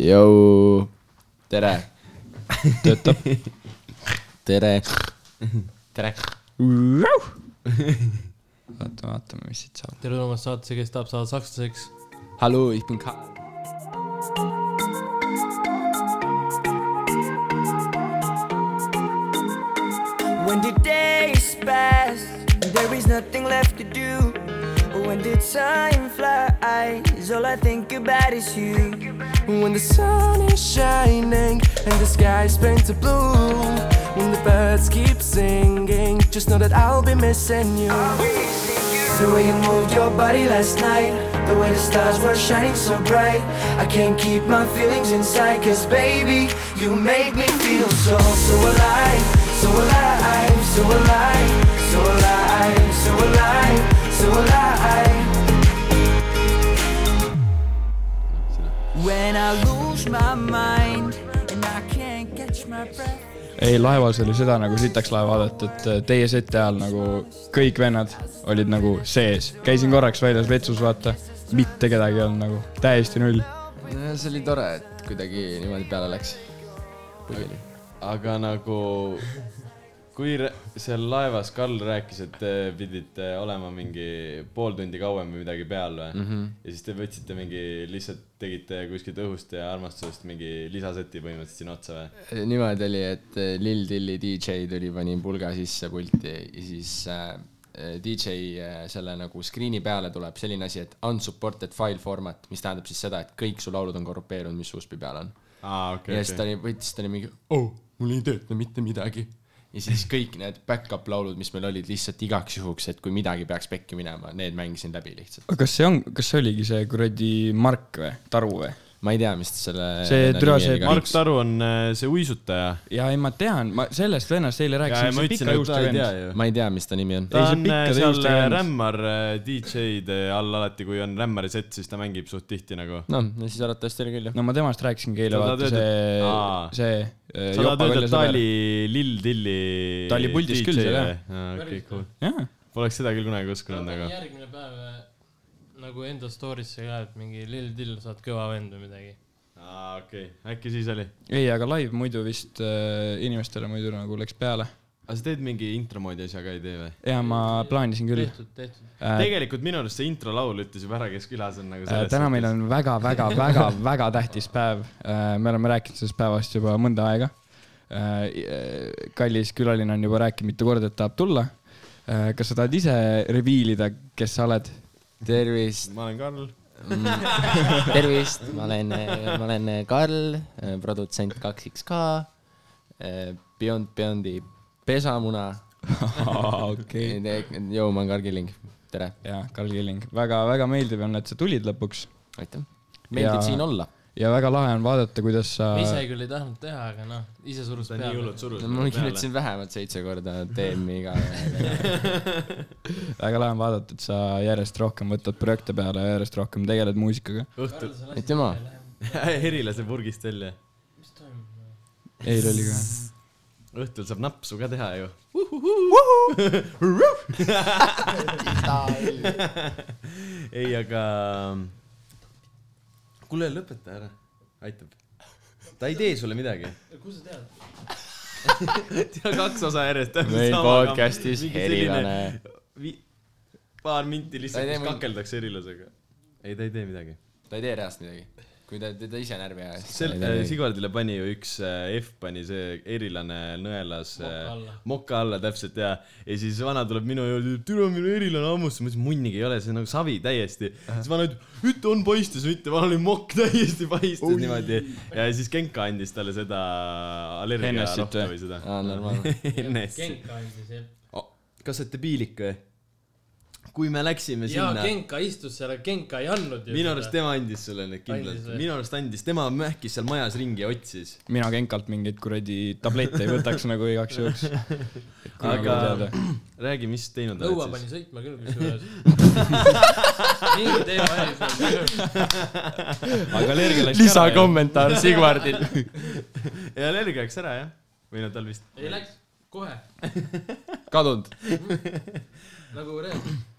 Jou, tere, töötab. tere. tere. vaata, vaatame, mis siit saab. tere tulemast saatesse, kes tahab saada sakslaseks. hallo, ich bin Karl. When the days pass, there is nothing left to do. When the time flies, all I think about is you. When the sun is shining and the sky's painted blue, when the birds keep singing, just know that I'll be missing you. The way you moved your body last night, the way the stars were shining so bright. I can't keep my feelings inside, cause baby, you make me feel so, so alive, so alive, so alive, so alive, so alive, so alive. When I lose my mind and I can't catch my breath. ei, laevas oli seda nagu sitaks laeva vaadata, et äh, teie seti ajal nagu kõik vennad olid nagu sees. käisin korraks väljas vetsus, vaata, mitte kedagi ei olnud nagu, täiesti null. see oli tore, et kuidagi niimoodi peale läks. aga nagu, kui seal laevas Karl rääkis, et te pidite olema mingi pool tundi kauem või midagi peal või mm? -hmm. ja siis te võtsite mingi, lihtsalt tegite kuskilt õhust ja armastusest mingi lisaseti põhimõtteliselt sinna otsa või? niimoodi oli, et äh, Lil Dilli DJ tuli, pani pulga sisse pulti ja siis äh, DJ äh, selle nagu screen'i peale tuleb selline asi, et unsupported file format, mis tähendab siis seda, et kõik su laulud on korrupeerunud, mis USB peal on. aa, okei, ja siis ta okei. oli, võttis, ta oli mingi, oh, mul ei tööta mitte midagi. Ja siis kõik need back-up laulud, mis meil olid lihtsalt igaks juhuks, et kui midagi peaks pekki minema, need mängisin läbi lihtsalt. kas see on, kas see oligi see kuradi Mark või, Taru või? Ma ei tea, mis selle. See türa see Mark Taru on äh, see uisutaja. ja ei, ma tean, ma sellest vennast eile ja rääkisin, ma see ütlesin, et ta ei tea ju. ma ei tea, mis ta nimi on. ta on äh, seal äh, rämmar DJ-de all alati, kui on rämmari set, siis ta mängib suht tihti nagu. noh, siis arvatavasti oli küll jah. no ma temast rääkisingi eile, vaata see see. sa tahad öelda, et ta oli Lill Dilli Ta oli puldis küll seal, jah. okei, cool. jah, Poleks seda küll kunagi uskunud nagu. järgmine päev nagu enda story'sse ka, et mingi Lil Dill, sa oled kõva vend või midagi. aa, okei, äkki siis oli. ei, aga live muidu vist äh, inimestele muidu nagu läks peale. aga sa teed mingi intro moodi asja ka, ei tee või? ja ma plaanisin küll tehtud, tehtud. äh,. tegelikult minu arust see intro laul ütles juba ära, kes külas on nagu Äh, täna meil on väga, väga, väga, väga tähtis päev. me oleme rääkinud sellest päevast juba mõnda aega. kallis külaline on juba rääkinud mitu korda, et tahab tulla. kas sa tahad ise reveal ida, kes sa oled? tervist, ma olen Karl. tervist, ma olen, ma olen Karl, produtsent kaks X K, Beyond Beyondi pesamuna. okei. joo, ma olen Karl Killing, tere, ja Karl Killing, väga-väga meeldiv on, et sa tulid lõpuks aitäh. meeldib Ja- siin olla. Ja väga lahe on vaadata, kuidas sa ma. ise küll ei tahtnud teha, aga noh, ise surus ta on nii peale hullult. surus. ma kirjutasin vähemalt seitse korda teemi ka. väga lahe on vaadata, et sa järjest rohkem võtad projekte peale ja järjest rohkem tegeled muusikaga. õhtul, aitüma. erilase purgist välja. mis toimub? eile oli ka. õhtul saab napsu ka teha ju. ei, aga. kuule, lõpeta ära, aitab. ta ei tee sulle midagi. kus sa tead? tea kaks osa järjest. meil podcast'is Herilane. paar minti lihtsalt, kakeldakse erilasega. ei, ta ei tee midagi. ta ei tee reaalselt midagi. Kui ta teda ise närvi ajas. sel-, äh, Sigvardile pani ju üks äh, F pani see erilane nõelas Moka äh, alla. moka alla täpselt ja, ja siis vana tuleb minu juurde, türa minu erilane hammustas, ma ütlesin munnigi ei ole, see on nagu savi täiesti. siis vana ütleb, ütle on paistes, mitte, vana oli mokk täiesti paistes niimoodi. ja siis Genka andis talle seda allergia rohtu või? seda. aa, normaalne. Genka andis jah. kas olete piilik või? Kui me läksime jaa, sinna, Genka istus seal, aga Genka ei andnud ju. minu arust tema andis sulle need kindlalt minu arust andis, tema mähkis seal majas ringi ja otsis. mina Genkalt mingeid kuradi tablette ei võtaks nagu igaks juhuks. aga räägi, mis teinud õue oled pani siis? sõitma küll kusjuures. mingi teema oli sul. aga Lergi läks lisakommentaar Sigvardil. ja Lerg läks ära jah? või no tal vist. ei läks, kohe, kadunud. nagu reaalselt.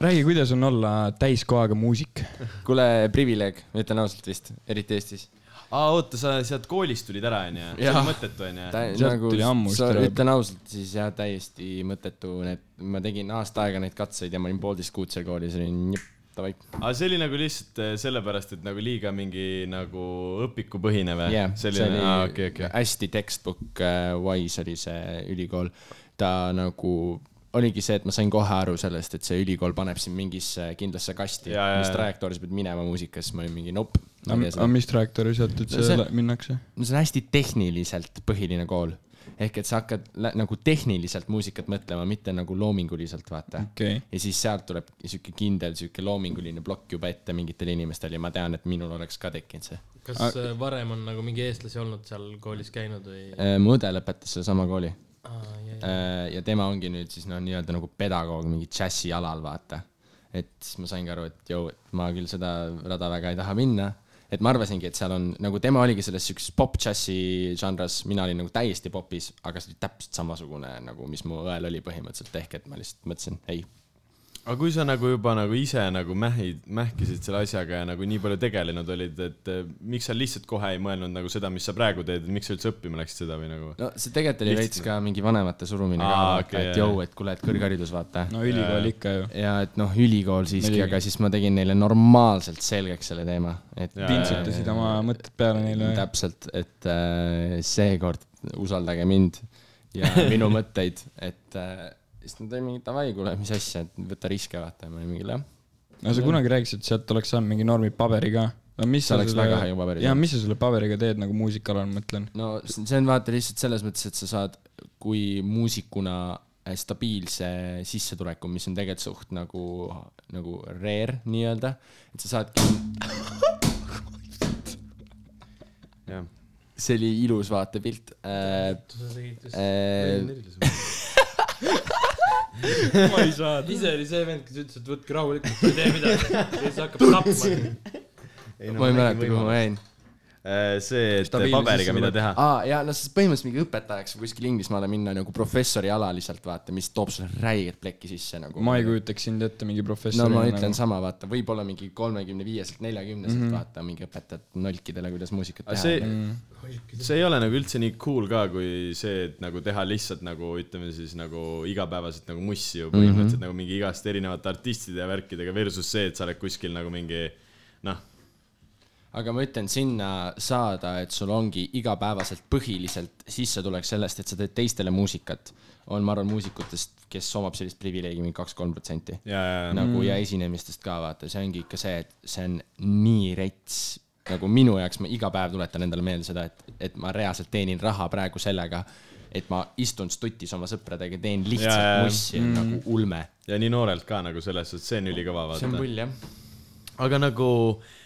räägi, kuidas on olla täiskohaga muusik? kuule, privileeg, ma ütlen ausalt vist, eriti Eestis. aa, oota, sa sealt koolist tulid ära, onju? see oli mõttetu, onju? Sealt nagu tuli ammu ütlen ausalt, siis jah, täiesti mõttetu, need, ma tegin aasta aega neid katseid ja ma olin poolteist kuud seal koolis, olin jep, davai. aga see oli nagu lihtsalt eh, sellepärast, et nagu liiga mingi nagu õpikupõhine või oli, oli aa, okei, okei. hästi textbook äh, wise oli see ülikool. ta nagu oligi see, et ma sain kohe aru sellest, et see ülikool paneb sind mingisse kindlasse kasti, mis ja. trajektoori sa pead minema muusikas, ma olin mingi nope. no aga mis trajektoori sealt üldse See- lä- minnakse? see on hästi tehniliselt põhiline kool. ehk et sa hakkad nagu tehniliselt muusikat mõtlema, mitte nagu loominguliselt, vaata. okei, ja siis sealt tuleb sihuke kindel, sihuke loominguline plokk juba ette mingitel inimestel ja ma tean, et minul oleks ka tekkinud see. kas Aga- äh, varem on nagu mingi eestlasi olnud seal koolis käinud või? mu õde lõpetas sedasama kooli Äh, ja tema ongi nüüd siis noh, nii-öelda nagu pedagoog mingi džässi alal, vaata. et siis ma saingi aru, et jõu, et ma küll seda rada väga ei taha minna. et ma arvasingi, et seal on nagu tema oligi selles siukses pop-džässi žanras, mina olin nagu täiesti popis, aga see oli täpselt samasugune nagu, mis mu õel oli põhimõtteliselt, ehk et ma lihtsalt mõtlesin, ei. Aga kui sa nagu juba nagu ise nagu mähid, mähkisid selle asjaga ja nagu nii palju tegelenud olid, et eh, miks sa lihtsalt kohe ei mõelnud nagu seda, mis sa praegu teed, miks sa üldse õppima läksid seda või nagu? no see tegelikult oli veits ka mingi vanemate surumine ka Aa, vaata, okei, et jõu, et kuule, et kõrgharidus, vaata. no ülikool ikka ju. ja et noh, ülikool siiski, aga siis ma tegin neile normaalselt selgeks selle teema, et. Pintsutasid oma mõtted peale neile. täpselt, et äh, seekord usaldage mind ja minu mõtteid, et äh, siis nad olid mingi davai, kuule, mis asja, et võta riske, vaata, ja ma olin mingi jah. no sa kunagi rääkisid, et sealt oleks saanud mingi normi paberi ka. no mis See sa oleks selle väga hea paberiga. jaa, mis sa selle paberiga teed nagu muusikaalal, ma mõtlen. no see on vaata lihtsalt selles mõttes, et sa saad kui muusikuna äh, stabiilse sissetuleku, mis on tegelikult suht nagu, nagu rare nii-öelda, et sa saadki, jah. see oli ilus vaatepilt äh,. Äh, ma ei saa. ise oli see vend, kes ütles, et võtke rahulikult, ei tee midagi. ja siis hakkab tapma. ma ei mäleta, kuhu ma jäin. Äh, see, et paberiga, mida teha. aa, ja no siis põhimõtteliselt mingi õpetajaks või kuskile Inglismaale minna nagu professori alaliselt, vaata, mis toob sulle räiget plekki sisse nagu. ma ei kujutaks sind ette mingi no professori. ma ütlen sama, vaata, võib-olla mingi kolmekümne viieselt, neljakümneselt mm -hmm. vaata, mingi õpetajad nolkidele, kuidas muusikat teha. see, Mm. see ei ole nagu üldse nii cool ka, kui see, et nagu teha lihtsalt nagu ütleme siis nagu igapäevaselt nagu mussi ju põhimõtteliselt mm -hmm. nagu mingi igast erinevate artistide ja värkidega versus see, et sa oled kuskil nagu mingi aga ma ütlen, sinna saada, et sul ongi igapäevaselt põhiliselt sissetulek sellest, et sa teed teistele muusikat, on, ma arvan, muusikutest, kes omab sellist privileegi mingi kaks-kolm protsenti. ja, ja, ja nagu ja esinemistest ka vaata, see ongi ikka see, et see on nii rets, nagu minu jaoks ma iga päev tuletan endale meelde seda, et, et ma reaalselt teenin raha praegu sellega, et ma istun stutis oma sõpradega, teen lihtsalt jaa. mussi, on nagu ulme. ja nii noorelt ka nagu selles suhtes, see on ülikõva see on vaata. pull jah. aga nagu äh,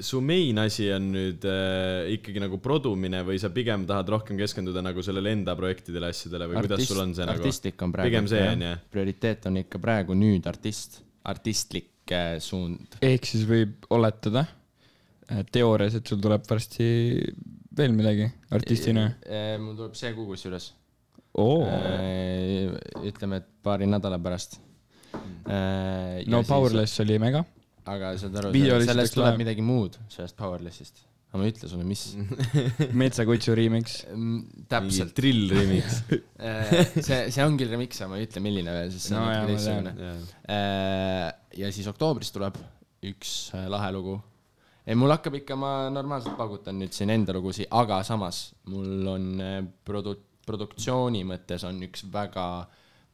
su main asi on nüüd äh, ikkagi nagu produmine või sa pigem tahad rohkem keskenduda nagu sellele enda projektidele, asjadele või kuidas sul on see nagu? artistlik on praegu. pigem see on ju. prioriteet on ikka praegu nüüd artist, artistlik äh, suund. ehk siis võib oletada, teoorias, et sul tuleb varsti veel midagi artistina. mul tuleb see kuu kusjuures. oo, ütleme, et paari nädala pärast. no Powerless oli mega. Aga saad aru, sellest tuleb läheb. midagi muud, sellest Powerlessist. aga ma ei ütle sulle, mis. metsakutsu remix. täpselt. drill remix. see, see ongi remix, aga ma ei ütle, milline veel, sest see on No jaa, natuke teistsugune. ja siis oktoobris tuleb üks äh, lahe lugu. ei, mul hakkab ikka, ma normaalselt paugutan nüüd siin enda lugusid, aga samas mul on äh, produ-, produktsiooni mõttes on üks väga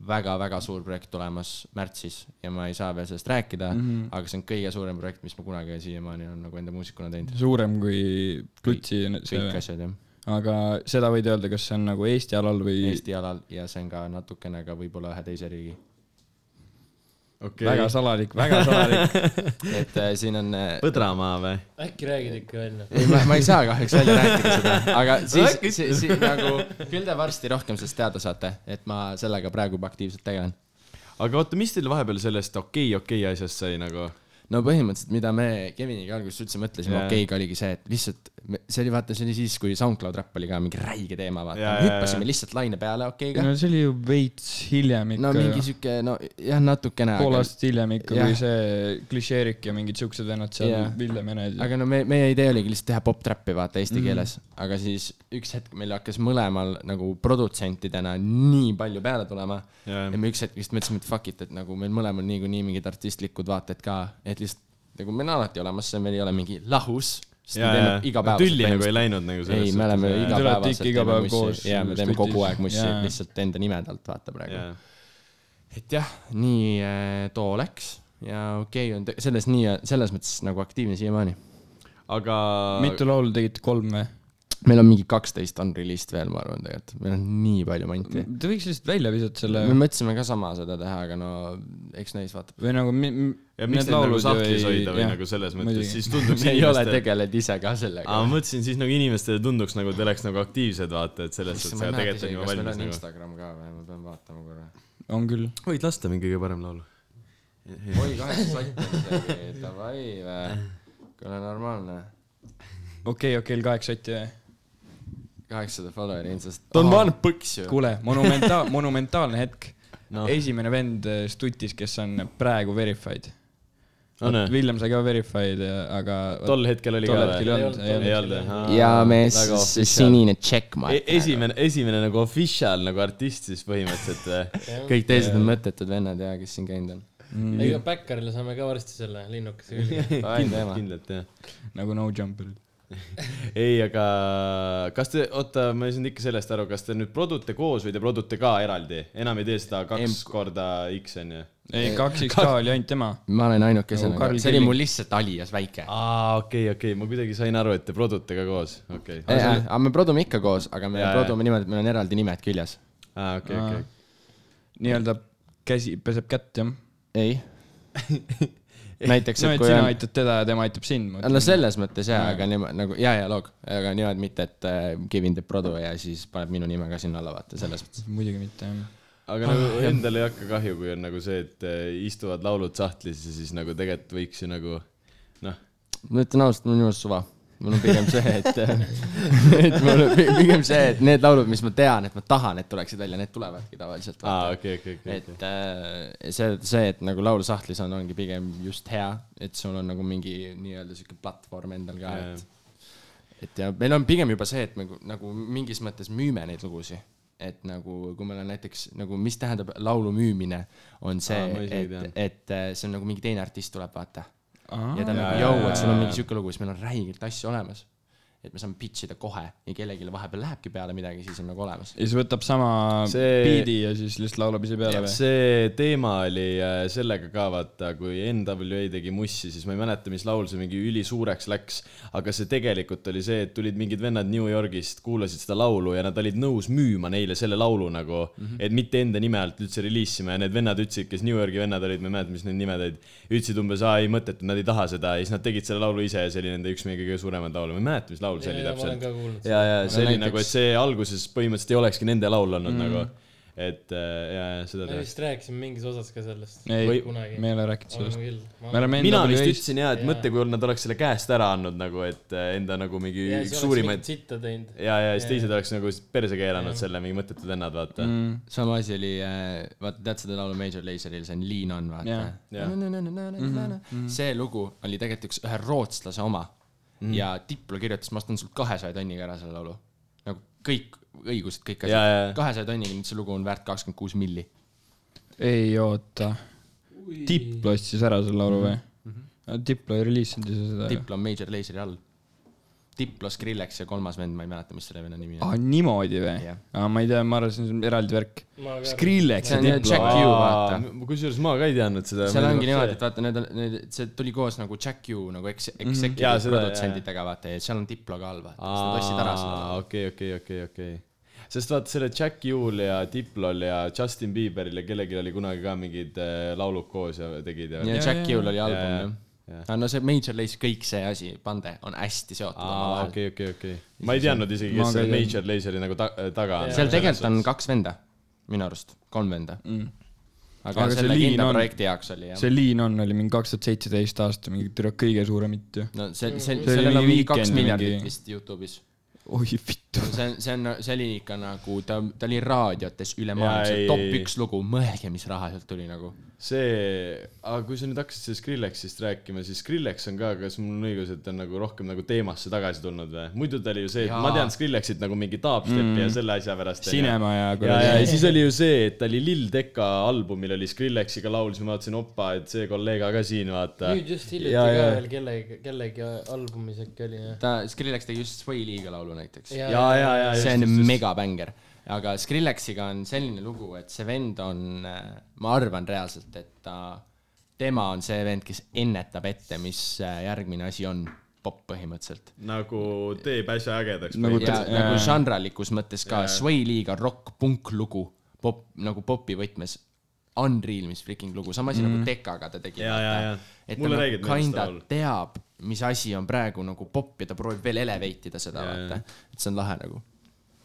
väga-väga suur projekt tulemas märtsis ja ma ei saa veel sellest rääkida mm, -hmm. aga see on kõige suurem projekt, mis ma kunagi siiamaani olen nagu enda muusikuna teinud. suurem kui Klutsi kõik. asjad jah, aga seda võid öelda, kas see on nagu Eesti alal või Eesti alal ja see on ka natukene ka võib-olla ühe teise riigi. Okei väga okay., salalik, väga salalik. et äh, siin on äh, Põdramaa või? äkki räägid ikka välja? ei, ma, ma ei saa kahjuks välja rääkida seda, aga siis, siis, siis nagu küll te varsti rohkem sellest teada saate, et ma sellega praegu juba aktiivselt tegelen. aga oota, mis teil vahepeal sellest okei, okei asjast sai nagu? No põhimõtteliselt, mida me Keviniga alguses üldse mõtlesime Jaa. okeiga oligi see, et lihtsalt see oli vaata, see oli siis, kui SoundCloud Rap oli ka mingi räige teema, vaata jaa, hüppasime jaa. lihtsalt laine peale okeiga no see oli ju veits hiljem ikka no mingi sihuke, no jah, natukene, pool aastat hiljem ikka, kui see klišeerik ja mingid siuksed vennad seal Jah. Villem ja need. aga no me, meie idee oligi lihtsalt teha pop-trappi vaata eesti mm. keeles, aga siis üks hetk meil hakkas mõlemal nagu produtsentidena nii palju peale tulema Jaa. ja me üks hetk lihtsalt mõtlesime, et fuck it, et nagu meil mõlemal niikuinii mingid artistlikud vaated ka, et lihtsalt nagu meil on alati olemas, see meil ei ole mingi lahus. tülli nagu ei läinud nagu ei, me oleme igapäevaselt iga päev koos ja me teeme kogu aeg mussi lihtsalt enda nimedalt vaata praegu. et jah, nii äh, too läks ja okei okay, on selles nii, selles mõttes nagu aktiivne siiamaani. aga mitu laulu tegite, kolm või? Meil on mingi kaksteist unreleased veel, ma arvan tegelikult, meil on nii palju manti. Te võiks lihtsalt välja visata selle me mõtlesime ka sama seda teha, aga no eks näis vaatab. või nagu ja miks neid nagu sahtlis hoida või nagu selles mõttes, siis tunduks me ei ole tegelenud ise ka sellega aa, ma mõtlesin siis nagu inimestele tunduks nagu te oleks nagu aktiivsed, vaata, et selles suhtes, ma ei aga tegelikult on meil valmis on nagu. Instagram ka või, ma pean vaatama korra. on küll. võid lasta mingi kõige parem laulu. oi, kaheksa sotti isegi, davai vä, kuule normaalne. okei, okei, kaheksa sotti või? Kaheksasada follower'i Instast, ta on vaadanud põksu. kuule, monumentaal, monumentaalne hetk Noh. esimene vend äh, Stutis, kes on praegu verified. või? Villem sai ka verified, aga. tol hetkel oli tol ka hetkel ei või? olnud, Ei olnud. ja mees, sinine checkmark. E-, esimene, esimene nagu official nagu artist siis põhimõtteliselt või? kõik teised on mõttetud vennad ja kes siin käinud on. ega Backerile saame ka varsti selle linnukese külge. Teema. kindlalt jah. nagu No Jumper. ei, aga kas te, oota, ma ei saanud ikka sellest aru, kas te nüüd produte koos või te produte ka eraldi? enam ei tee seda kaks Emp- korda X onju? ei, kaks X-K oli ainult tema. ma olen ainukesena Nagu see oli mul lihtsalt alias väike. aa, okei, okei, ma kuidagi sain aru, et te produte ka koos, okei. aga me produme ikka koos, aga me jaa. produme niimoodi, et meil on eraldi nimed küljes. aa, okei, okei. nii-öelda käsi peseb kätt, jah. ei. näiteks, no et et kui sina on, aitad teda ja tema aitab sind. no selles mõttes jaa, aga niimoodi nagu ja, ja loog, aga niimoodi mitte, et äh, Kevin teeb produ ja siis paneb minu nime ka sinna alla, vaata selles mõttes. muidugi mitte, jah. aga nagu endal ei hakka kahju, kui on nagu see, et eh, istuvad laulud sahtlis ja siis nagu tegelikult võiks ju nagu noh, ma ütlen ausalt, mul on jumala suva. Mul on pigem see, et, et mul on pi- pigem see, et need laulud, mis ma tean, et ma tahan, et tuleksid välja, need tulevadki tavaliselt. aa, okei, okei, okei, et äh, see, see, et nagu laul sahtlis on, ongi pigem just hea, et sul on nagu mingi nii-öelda sihuke platvorm endal ka, et et ja meil on pigem juba see, et me nagu- nagu mingis mõttes müüme neid lugusid. et nagu, kui meil on näiteks nagu, mis tähendab laulu müümine, on see et et äh, see on nagu mingi teine artist tuleb, vaata. Ja ta on nagu, jõu, et sul on mingi sihuke lugu, siis meil on räigelt asju olemas. Et me saame pitch ida kohe ja kellelegi vahepeal lähebki peale midagi, siis on nagu olemas. ja siis võtab sama See- biidi ja siis lihtsalt laulab ise peale või? see teema oli äh, sellega ka vaata, kui NWA tegi mussi, siis ma ei mäleta, mis laul see mingi ülisuureks läks, aga see tegelikult oli see, et tulid mingid vennad New Yorgist, kuulasid seda laulu ja nad olid nõus müüma neile selle laulu nagu mm, -hmm. et mitte enda nime alt üldse reliisima ja need vennad ütlesid, kes New Yorgi vennad olid, ma ei mäleta, mis need nimed olid, ütlesid umbes, aa ei mõttetu, nad ei taha seda ja siis nad tegid selle laulu ise ja see oli nende üks meie kõige suuremaid laule, ma ei mäleta, mis laul see oli täpselt ja, ja see oli näiteks- nagu, et see alguses põhimõtteliselt ei olekski nende laul olnud mm. nagu, et äh, ja, ja seda me vist rääkisime mingis osas ka sellest. ei me ei ole rääkinud sellest. mina vist ütlesin jaa, et Jaa. mõtle, kui nad oleks selle käest ära andnud nagu, et äh, enda nagu mingi ja üks suurimaid sitta teinud. ja, ja siis teised oleks nagu perse keeranud Jaa. selle, mingi mõttetud vennad, vaata. mm,. sama asi oli, vaata, tead seda laulu Major Laseril, see on Lean on, vaata Jaa. Jaa. see lugu oli tegelikult üks, ühe rootslase oma. Mm. ja Diplo kirjutas, ma ostan sult kahesaja tonniga ära selle laulu. nagu kõik õigused, kõik asjad. kahesaja tonniga, nüüd see lugu on väärt kakskümmend kuus milli. ei oota. Diplo ostis ära selle laulu või? Diplo ei reliisinud ise seda. Diplo on Major Laseri all. Diplo, Skrillex ja kolmas vend, ma ei mäleta, mis selle venna nimi aa, on. niimoodi või Jah.? aa, ma ei tea, ma arvasin, see on eraldi värk. See ja on Diplo kusjuures ma ka ei teadnud seda. seal ongi niimoodi, et vaata, need on, need, see tuli koos nagu Jack U nagu eks-, Jaa, executive seda, produtsentidega, vaata, ja seal on Diplo ka all, vaata. siis nad ostsid ära selle laulu. okei, okei, okei, okei. sest vaata selle Jack Juul ja Diplol ja Justin Bieberil ja kellelgi oli kunagi ka mingid äh, laulud koos ja tegid ja. ja Jack jaa, U'l oli album, jah. Aga no see Major Lazer, kõik see asi, bande on hästi seotud omavahel. okei, okei, okei. ma ei teadnud isegi, kes see teadnud. Major Laseri nagu ta-, taga on. seal tegelikult on kaks venda, minu arust, kolm venda. mm.. aga, Aga see selle liin kindla on- projekti jaoks oli jah see liin on, oli mingi kaks tuhat seitseteist aasta mingi türa kõige suurem hitt ju. no see, see, oli sellel on mingi kaks miljardit mingi- vist Youtube'is. oi vittu. see on, see on, see oli ikka nagu, ta, ta oli raadiotes ülemaailmselt top üks lugu, mõelge, mis raha sealt tuli nagu. see, aga kui sa nüüd hakkasid sellest Skrillexist rääkima, siis Skrillex on ka, kas mul on õigus, et ta on nagu rohkem nagu teemasse tagasi tulnud või? muidu ta oli ju see, et Jaa. ma tean Skrillexit nagu mingi dubstepi mm. ja selle asja pärast. Cinema ja ja, ja, ja siis oli ju see, et ta oli Lil Tecca albumil oli Skrillexiga laul, siis ma vaatasin, opa, et see kolleeg ka siin, vaata. nüüd just hiljuti Ja, ka ja. veel kellegi, kellegi albumis äkki oli jah. ta, Skrillex tegi just Sway League'a laulu näiteks. Ja- ja, ja, ja, see on megabänger. Aga Skrillexiga on selline lugu, et see vend on, ma arvan reaalselt, et ta, tema on see vend, kes ennetab ette, mis äh, järgmine asi on popp põhimõtteliselt. nagu teeb asja ägedaks. Nagu ja ta- nagu žanralikus mõttes ka, Sway League on rock, punk lugu, pop, nagu popi võtmes. Unreal, mis freaking lugu, sama asi mm. nagu Dekaga ta tegi. Et Mulle ta räägid nagu nendest kinda teab, mis asi on praegu nagu popp ja ta proovib veel elevate ida seda, vaata. et see on lahe nagu.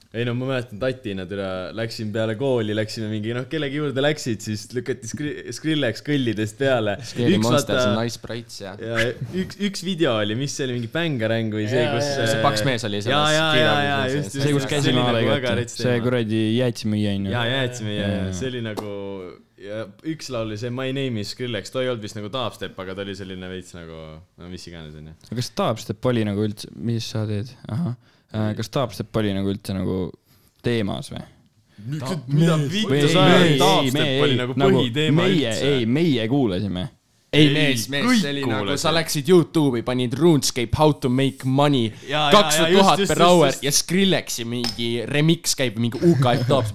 Ei no ma mäletan tatina türa, läksin peale kooli, läksime mingi noh, kellegi juurde läksid, siis lükati Skri-, Skrillex kõllidest peale. Monsters on Nice Sprites ja. ja üks, üks video oli, mis see oli, mingi Bängarang või see, kus see paks mees oli ja, selles ja, ja, ja just, ja see, kus käisime nagu rets see kuradi jäätsimüüja onju. ja jäätsime ja, ja Jaa. see oli nagu ja üks laul oli see My name is Skrillex, ta ei olnud vist nagu dubstep, aga ta oli selline veits nagu no mis iganes onju. kas dubstep oli nagu üldse, mis sa teed? ahah, kas dubstep oli nagu üldse nagu teemas või? mida vittu sa ajad, dubstep oli nagu põhiteema meie, üldse ei,. meie kuulasime. ei Ei, mees, mees, see oli nagu, sa läksid Youtube'i, panid RuneScape how to make money, kakssada tuhat per hour ja Skrillexi mingi remix käib, mingi UKF tops,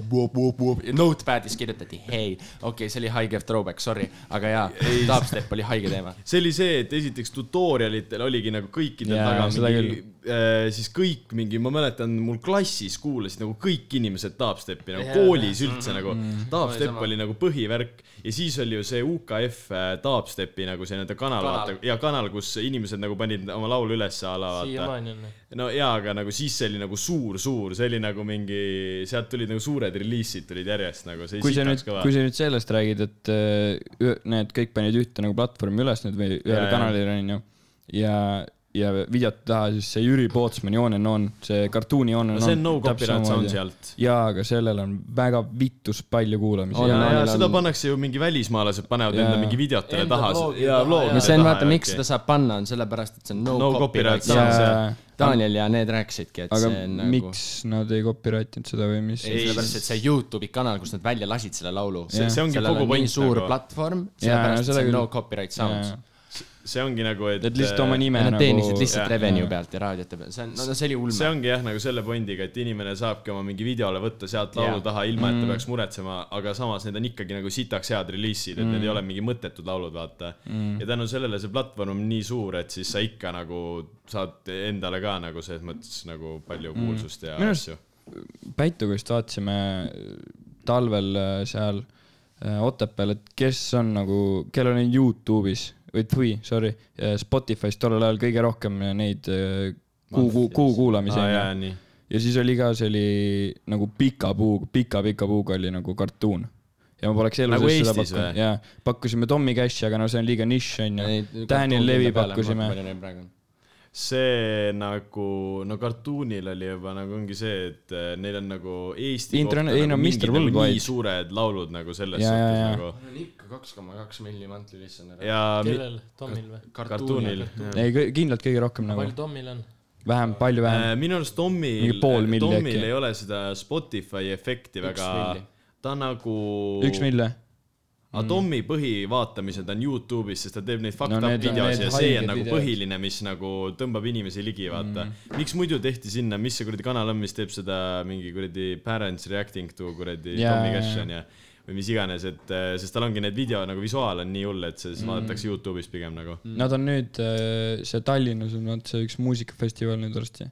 notepad'is kirjutati hei, okei see oli haige throwback, sorry, aga jaa, dubstep oli haige teema. see oli see, et esiteks tutorialitel oligi nagu kõikidel taga mingi, siis kõik mingi, ma mäletan, mul klassis kuulasid nagu kõik inimesed dubstepi nagu Jaa. koolis üldse nagu Oli dubstep sama. oli nagu põhivärk ja siis oli ju see UKF äh, dubstepi nagu see nende kanal, Kanal. vaata ja kanal, kus inimesed nagu panid oma laulu ülesse a la vaata. no jaa, aga nagu siis see oli nagu suur-suur, see oli nagu mingi, sealt tulid nagu suured reliisid tulid järjest nagu, see kui sa nüüd kui. sa nüüd sellest räägid, et äh, ü- need kõik panid ühte nagu platvormi üles nüüd või ühele kanalile onju ja, ja videote taha siis see Jüri Pootsmani On and On, see kartuuni On and no On. see on no copyright sound. sealt. jaa, aga sellel on väga vitus palju kuulamisi On ja, ja Onil seda on- pannakse ju mingi välismaalased panevad Jaa. enda mingi videotele taha ja no see on, vaata, miks seda saab panna, on sellepärast, et see on no, No copyright copyright see- Daniel ja need rääkisidki, et aga see on nagu miks nad ei copyright inud seda või mis? ei, sellepärast, et see Youtube'i kanal, kus nad välja lasid selle laulu, See- see ongi kogu on nii point suur nagu. platvorm, sellepärast, et see on no copyright sound. See ongi nagu, et et lihtsalt oma nime Nad nagu teenisid lihtsalt jah, revenue jah. pealt ja raadiote pealt, see on, no see oli ulme see. ongi jah, nagu selle pointiga, et inimene saabki oma mingi videole võtta sealt laulu Jaa. taha, ilma Mm. et ta peaks muretsema, aga samas need on ikkagi nagu sitaks head reliisid, et need ei ole mingi mõttetud laulud, vaata. Mm. ja tänu sellele see platvorm on nii suur, et siis sa ikka nagu saad endale ka nagu selles mõttes nagu palju kuulsust ja Minu arust- asju. Päituga just vaatasime talvel äh, seal äh, Otepääl, et kes on nagu, kellel on Youtube'is või tui, sorry, Spotify's tollel ajal kõige rohkem neid äh, kuu, kuu, kuu kuulamisi nii. ja siis oli ka, see oli nagu pika puu, pika-pika puuga oli nagu kartuun. ja ma poleks elu Nagu sees seda pakkunud, jaa. pakkusime Tommy Cashi, aga no see on liiga nišš onju. Daniel Levi pakkusime. See nagu, no kartuunil oli juba nagu ongi see, et eh, neil on nagu Eesti Internet- kohta ei no nagu Mr. mingid nagu nii suured laulud nagu selles jaa, suhtes jaa. nagu on ikka kaks koma kaks milli listener. ja mi- kellel, Tomil või? kartuunil. ei, kindlalt kõige rohkem nagu palju, Tomil on? vähem, palju vähem. Äh, minu arust Tomil Tomil äkki. ei ole seda Spotify efekti väga ta nagu. üks mille? aga Tommi põhivaatamised on Youtube'is, sest ta teeb neid fucked No up need on videosi need ja see on nagu videod. põhiline, mis nagu tõmbab inimesi ligi, vaata mm.. miks muidu tehti sinna, mis see kuradi kanal on, mis teeb seda mingi kuradi parents reacting to kuradi Jaa, Tommy Cash on ju. või mis iganes, et eh, sest tal ongi need video nagu visuaal on nii hull, et see siis Mm. vaadatakse Youtube'is pigem nagu. Nad on nüüd, see Tallinnas on vaata see üks muusikafestival nüüd varsti.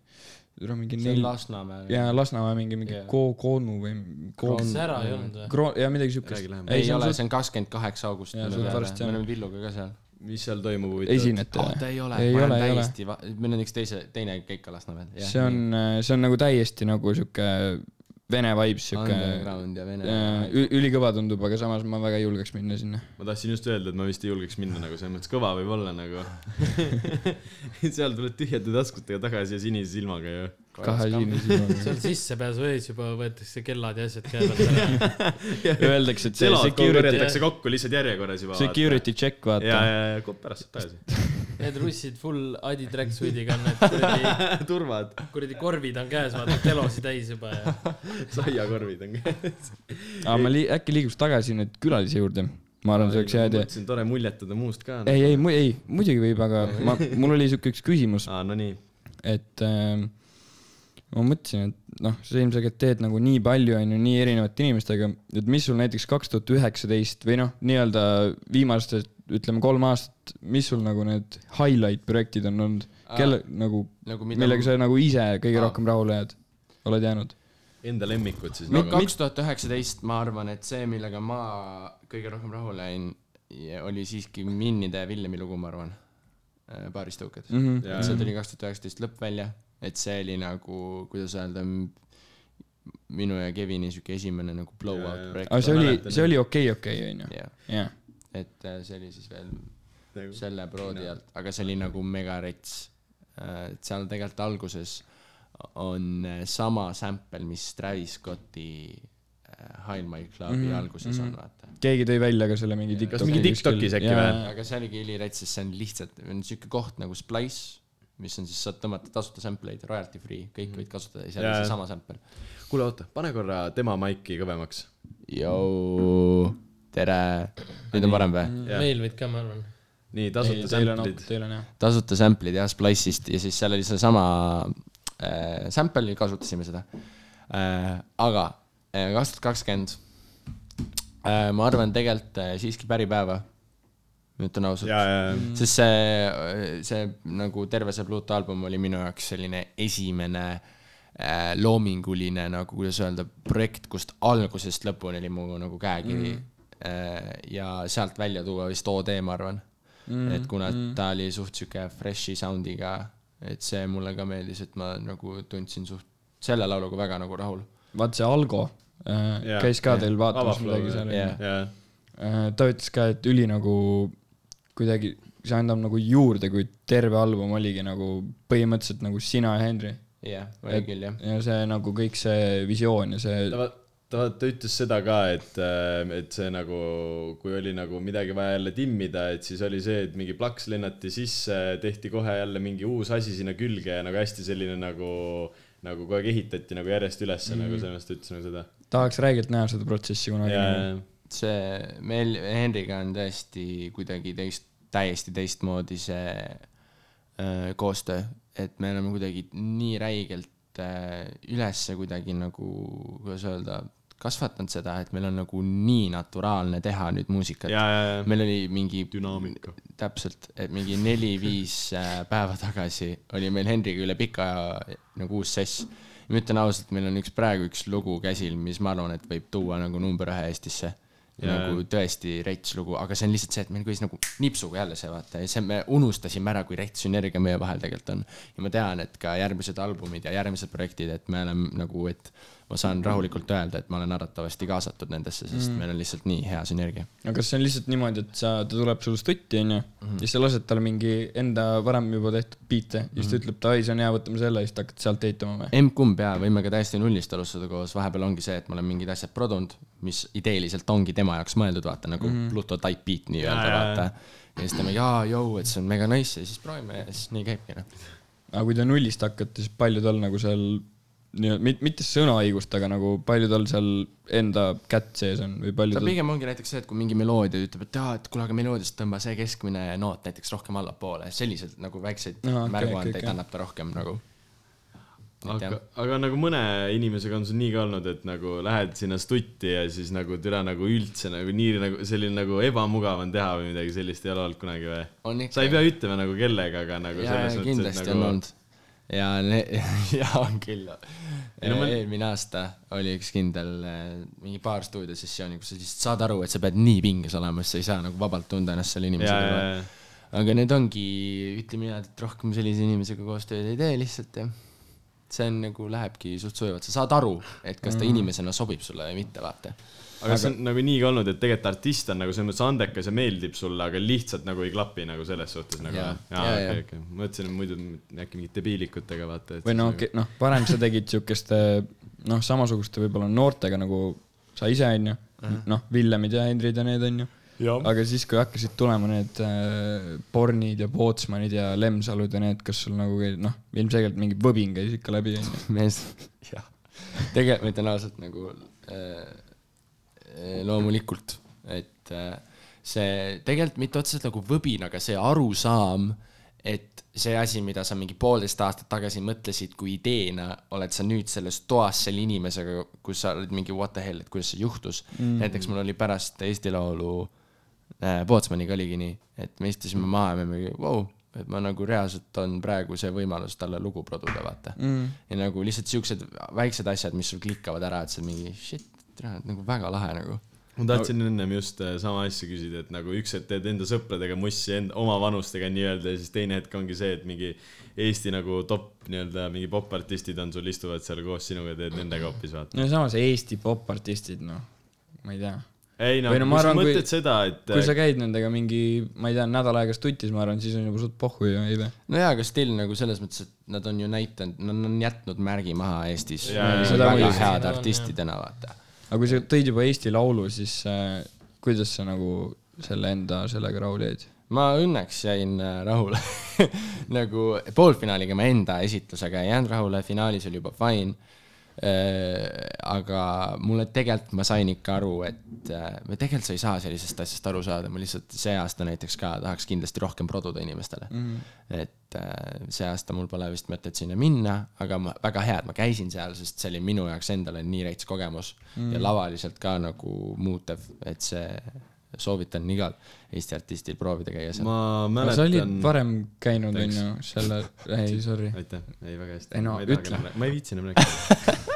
Mingi see on neli, Lasnamäel. ja Lasnamäe mingi, mingi Jaa. Ko-, Koonu või Ko- kas see ära ei olnud või? Kro-, ja midagi siukest ei ole, see on kakskümmend kaheksa august. Jaa, see on varsti, me oleme Villuga ka seal. mis seal toimub huvitavat? esinete oh, ta ei ole, ei ma ole, olen ei ole. täiesti, meil on üks teise, teine keik ka Lasnamäel. see on, see on nagu täiesti nagu sihuke vene vibes vene. ülikõva tundub, aga samas ma väga ei julgeks minna sinna. ma tahtsin just öelda, et ma vist ei julgeks minna nagu selles mõttes kõva võib olla nagu. seal tuled tühjade taskutega tagasi ja sinise silmaga ju. Kahe sinise silmaga. seal sissepääsu ees juba võetakse kellad ja asjad pealt ära. Öeldakse, et see selad security, korjatakse kokku lihtsalt järjekorras juba. security check, ja, vaata. ja, ja kopp pärast saab tagasi. Need russid full Adi tracksuitiga on need kuradi, turvad, kuradi korvid on käes, vaata telosi täis juba ja. saiakorvid on käes. aga ma li-, äkki liiguks tagasi nüüd külalise juurde. ma arvan, see oleks hea idee. mõtlesin, tore muljetada muust ka. ei, ei, ei, muidugi võib, aga ma, mul oli siuke üks küsimus, aa, no nii. et äh, ma mõtlesin, et noh, sa ilmselgelt teed nagu nii palju, on ju, nii erinevate inimestega, et mis sul näiteks kaks tuhat üheksateist või noh, nii-öelda viimased, ütleme kolm aastat, mis sul nagu need highlight projektid on olnud, kelle nagu, nagu millega sa nagu ise kõige Aa. rohkem rahule jääd, oled jäänud? Enda lemmikud siis nagu. kaks tuhat üheksateist, ma arvan, et see, millega ma kõige rohkem rahule jäin, oli siiski Minnide ja Villemi lugu, ma arvan. baaristõuked mm. Mhm. Jaa. -hmm. see tuli kaks tuhat üheksateist lõpp välja, et see oli nagu, kuidas öelda, minu ja Kevini sihuke esimene nagu blow Jaa, out jaa. projekt. aga see oli see oli okei, okei, onju. jah, et äh, see oli siis veel Nagu- selle proodi alt, aga see oli nagu mega rets. et seal tegelikult alguses on äh, sama sample, mis Travis Scotti äh, High My Clubi mm Mhm, -hmm. alguses mhm. on, vaata. keegi tõi välja ka selle mingi Kas TikToki. mingi TikTokis äkki või? aga see oligi ülirets, sest see on lihtsalt, on siuke koht nagu Splice, mis on siis, saad tõmmata tasuta sample eid, royalty free, kõik võid kasutada ja seal Jaa, on seesama sample. kuule, oota, pane korra tema maiki kõvemaks. Jou, tere, nüüd on parem või? Jah. meil võid ka, ma arvan. nii, tasuta sample'id. tasuta sample'id jah, Splice'ist ja siis seal oli seesama äh, sample, kasutasime seda äh,. aga kaks tuhat kakskümmend, ma arvan tegelikult äh, siiski päripäeva, ütlen ausalt. ja, ja, ja. sest see, see nagu terve see Pluto album oli minu jaoks selline esimene äh, loominguline nagu, kuidas öelda, projekt, kust algusest lõpuni oli mu nagu käekiri mm.. Äh, ja sealt välja tuua vist OD, ma arvan mm.. et kuna mm. ta oli suht sihuke fresh'i sound'iga, et see mulle ka meeldis, et ma nagu tundsin suht selle lauluga väga nagu rahul. vaat see Algo äh, Jaa, käis ka jah. teil vaatamas midagi seal jah. onju. ja, ta ütles ka, et üli nagu kuidagi, see annab nagu juurde, kui terve album oligi nagu põhimõtteliselt nagu sina ja Henry. jah, oli küll jah. ja see nagu kõik see visioon ja see ta, ta, ta ütles seda ka, et, et see nagu, kui oli nagu midagi vaja jälle timmida, et siis oli see, et mingi plaks lennati sisse, tehti kohe jälle mingi uus asi sinna külge ja nagu hästi selline nagu, nagu kogu aeg ehitati nagu järjest ülesse mm -hmm. nagu selles mõttes ta ütles nagu seda. tahaks räigelt näha seda protsessi kunagi see, meil Henriga on tõesti kuidagi teist, täiesti teistmoodi see äh, koostöö, et me oleme kuidagi nii räigelt äh, ülesse kuidagi nagu, kuidas öelda, kasvatanud seda, et meil on nagu nii naturaalne teha nüüd muusikat. meil oli mingi dünaamika. täpselt, et mingi neli-viis äh, päeva tagasi oli meil Henriga üle pika aja nagu uus sess. ma ütlen ausalt, meil on üks praegu üks lugu käsil, mis ma arvan, et võib tuua nagu number ühe Eestisse. Jaa. nagu tõesti rets lugu, aga see on lihtsalt see, et meil käis nagu nipsuga jälle see vaata ja see, me unustasime ära, kui rets sünergia meie vahel tegelikult on. ja ma tean, et ka järgmised albumid ja järgmised projektid, et me oleme nagu, et ma saan rahulikult öelda, et ma olen arvatavasti kaasatud nendesse, sest mm. meil on lihtsalt nii hea sünergia. aga kas see on lihtsalt niimoodi, et sa, ta tuleb sul stutti onju Mhm. ja sa lased talle mingi enda varem juba tehtud biite ja siis ta Mhm. ütleb, davai, see on hea, võtame selle siis te hakkate sealt ehitama või? emb-kumb jaa, võime ka täiesti nullist alustada koos, vahepeal ongi see, et ma olen mingid asjad produnud, mis ideeliselt ongi tema jaoks mõeldud, vaata nagu mm -hmm. Pluto type beat nii-öelda, vaata. ja siis ta mingi, aa, jõu, et see on mega nice ja siis proovime ja siis nii käibki noh. aga kui te nullist hakkate, siis palju tal nagu seal nii-öelda, mitte sõnaõigust, aga nagu palju tal seal enda kätt sees on või palju ta tal pigem ongi näiteks see, et kui mingi meloodia ütleb, et jaa, et kuule, aga meloodiast tõmba see keskmine noot näiteks rohkem allapoole, selliselt nagu väikseid no, okei, märguandeid okei, okei. annab ta rohkem nagu. aga, aga nagu mõne inimesega on sul nii ka olnud, et nagu lähed sinna stutti ja siis nagu türa nagu üldse nagu nii nagu selline nagu ebamugav on teha või midagi sellist ei ole olnud kunagi või? sa ei pea ütlema nagu kellega, aga nagu jaa, selles mõttes, et kindlasti nagu on olnud. ja, ja on küll. No ma- eelmine aasta oli üks kindel äh, mingi paar stuudiosessiooni, kus sa lihtsalt saad aru, et sa pead nii pinges olema, sest sa ei saa nagu vabalt tunda ennast selle inimesega ja, aga need ongi, ütleme niimoodi, et rohkem sellise inimesega koostööd ei tee lihtsalt ja see on nagu lähebki suht sujuvalt, sa saad aru, et kas ta inimesena sobib sulle või mitte, vaata. Aga see on nagu nii ka olnud, et tegelikult artist on nagu selles mõttes andekas ja meeldib sulle, aga lihtsalt nagu ei klapi nagu selles suhtes nagu. Jaa. jaa, Jaa, okei, jaa. okei, mõtlesin, et muidu äkki mingite debiilikutega vaata. või no okei, noh, varem sa tegid siukeste noh, samasuguste võib-olla noortega nagu sa ise onju, noh, Villemid ja Hendrid ja need onju. aga siis, kui hakkasid tulema need äh, Bornid ja Pootsmanid ja Lemsalud ja need, kas sul nagu noh, ilmselgelt mingi võbin käis ikka läbi onju. mees, jah. tegelikult ma ütlen ausalt nagu äh, loomulikult, et äh, see tegelikult mitte otseselt nagu võbin, aga see arusaam, et see asi, mida sa mingi poolteist aastat tagasi mõtlesid kui ideena, oled sa nüüd selles toas selle inimesega, kus sa oled mingi what the hell, et kuidas see juhtus mm.. näiteks mul oli pärast Eesti Laulu äh, Pootsmaniga oligi nii, et me istusime maha ja me mingi, vau, et ma nagu reaalselt on praegu see võimalus talle lugu produda, vaata mm.. ja nagu lihtsalt siuksed väiksed asjad, mis sul klikkavad ära, et sa mingi shit, nagu väga lahe nagu. ma tahtsin ennem just äh, sama asja küsida, et nagu üks hetk teed enda sõpradega mussi enda, oma vanustega nii-öelda ja siis teine hetk ongi see, et mingi Eesti nagu top nii-öelda mingi popartistid on sul, istuvad seal koos sinuga, teed nendega hoopis vaata. no samas Eesti popartistid, noh, ma ei tea. ei no Või no kui sa arvan, kui- mõtled seda, et kui sa käid nendega mingi, ma ei tea, nädal aega stutis, ma arvan, siis on juba suht pohhu ju, ei või? no jaa, aga still nagu selles mõttes, et nad on ju näidanud, nad on jätnud märgi maha Eestis. Seda väga muidugi. head artistidena, vaata. Aga kui sa tõid juba Eesti Laulu, siis äh, kuidas sa nagu selle enda sellega rahule jäid? ma õnneks jäin äh, rahule nagu poolfinaaliga ma enda esitlusega ei jäänud rahule, finaalis oli juba fine. Aga mulle tegelikult ma sain ikka aru, et äh, või tegelikult sa ei saa sellisest asjast aru saada, ma lihtsalt see aasta näiteks ka tahaks kindlasti rohkem produda inimestele mm. -hmm. et äh, see aasta mul pole vist mõtet sinna minna, aga ma, väga hea, et ma käisin seal, sest see oli minu jaoks endale nii reits kogemus mm -hmm. ja lavaliselt ka nagu muutev, et see soovitan igal Eesti artistil proovida käia seal. ma no sa olid mäletan. varem käinud, onju, selle, ei sorry, aitäh, ei väga hästi. Ei no ütle. ma ei viitsi enam rääkida.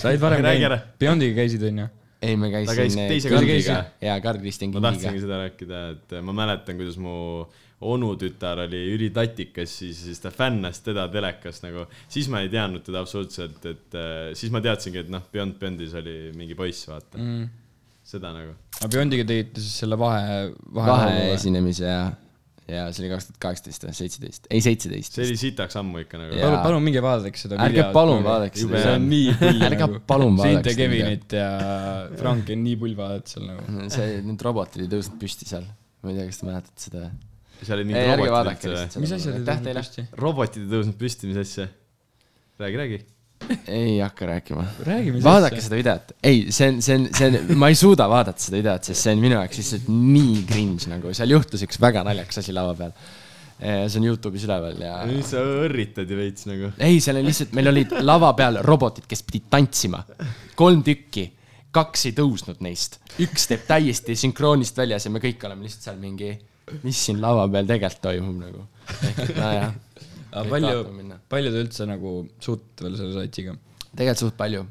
sa olid varem käinud Beyondiga käisid, onju? ei, ma käisin. käis teise Karliga. jaa, Karl-Kristjan ma tahtsingi Kingiga. seda rääkida, et ma mäletan, kuidas mu onutütar oli ülitatikas, siis, siis ta fännas teda telekas nagu, siis ma ei teadnud teda absoluutselt, et äh, siis ma teadsingi, et noh, Beyond Beyondis oli mingi poiss, vaata mm., seda nagu. aga Beyondiga tegite siis selle vahe, vahe, vaheesinemise ja, ja see oli kaks tuhat kaheksateist või seitseteist, ei seitseteist. see oli sitaks ammu ikka nagu palun, palun minge vaadake seda Ärge palun vaadake seda, see on nii pull Ärge nagu. palun vaadake seda Kevinit ja Franki on nii pull vaadata seal nagu. see, need robotid ei tõusnud püsti seal. ma ei tea, kas te mäletate seda. seal olid mingid robotid mis aitäh olid teile. püsti? robotid ei tõusnud püsti, mis asja? räägi, räägi. Ei hakka rääkima. vaadake seda videot. ei, see on, see on, see on, ma ei suuda vaadata seda videot, sest see on minu jaoks lihtsalt nii cringe nagu, seal juhtus üks väga naljakas asi lava peal. see on Youtube'is üleval ja. sa õrritad ju veits nagu. ei, seal oli lihtsalt, meil olid lava peal robotid, kes pidid tantsima. kolm tükki, kaks ei tõusnud neist, üks teeb täiesti sünkroonist väljas ja me kõik oleme lihtsalt seal mingi, mis siin lava peal tegelikult toimub nagu. nojah, palju, palju te üldse nagu suutlete veel selle satiga? tegelikult suht palju.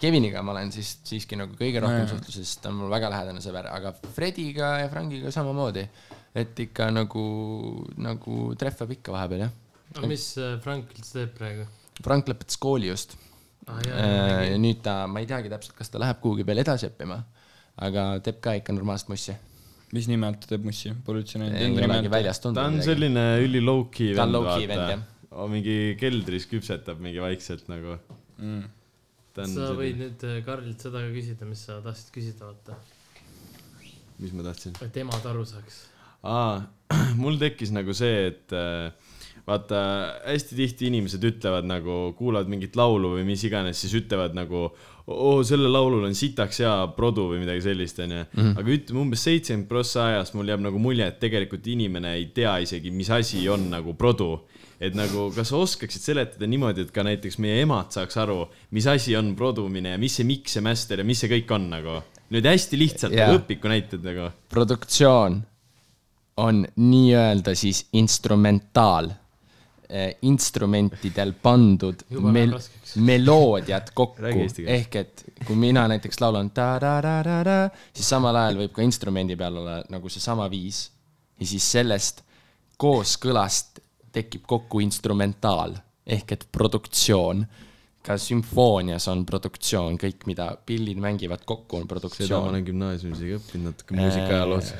Keviniga ma olen siis siiski nagu kõige rohkem Nojah. suhtluses, ta on mul väga lähedane sõber, aga Frediga ja Frankiga samamoodi. et ikka nagu, nagu trehvab ikka vahepeal jah. aga mis äh, Frank üldse teeb praegu? Frank lõpetas kooli just ah,. ja nüüd ta, ma ei teagi täpselt, kas ta läheb kuhugi veel edasi õppima, aga teeb ka ikka normaalset mussi. Mis nime alt ta teeb mussi? pole üldse näinud ta on. selline üli low-key Ta on vend, vaata. mingi keldris küpsetab mingi vaikselt nagu. Mm. sa selline, võid nüüd äh, Karlilt seda ka küsida, mis sa tahtsid küsida, vaata. mis ma tahtsin? et emad aru saaks. aa, mul tekkis nagu see, et äh, vaata, hästi tihti inimesed ütlevad nagu, kuulavad mingit laulu või mis iganes, siis ütlevad nagu oo, sellel laulul on sitaks hea produ või midagi sellist, onju. aga ütleme umbes seitsekümmend prossa ajast mul jääb nagu mulje, et tegelikult inimene ei tea isegi, mis asi on nagu produ. et nagu, kas sa oskaksid seletada niimoodi, et ka näiteks meie emad saaks aru, mis asi on produmine ja mis see miks ja master ja mis see kõik on nagu. nüüd hästi lihtsalt yeah. õpiku näited nagu. produktsioon on nii-öelda siis instrumentaal, instrumentidel pandud mel meloodiad kokku. Ehk et kui mina näiteks laulan ta-da-da-da-da, siis samal ajal võib ka instrumendi peal olla nagu seesama viis. Ja siis sellest kooskõlast tekib kokku instrumentaal ehk et produktsioon. Ka sümfoonias on produktsioon, kõik, mida pillid mängivad kokku, on seda ma produktsioon. olen gümnaasiumis isegi õppinud natuke muusikaajaloos.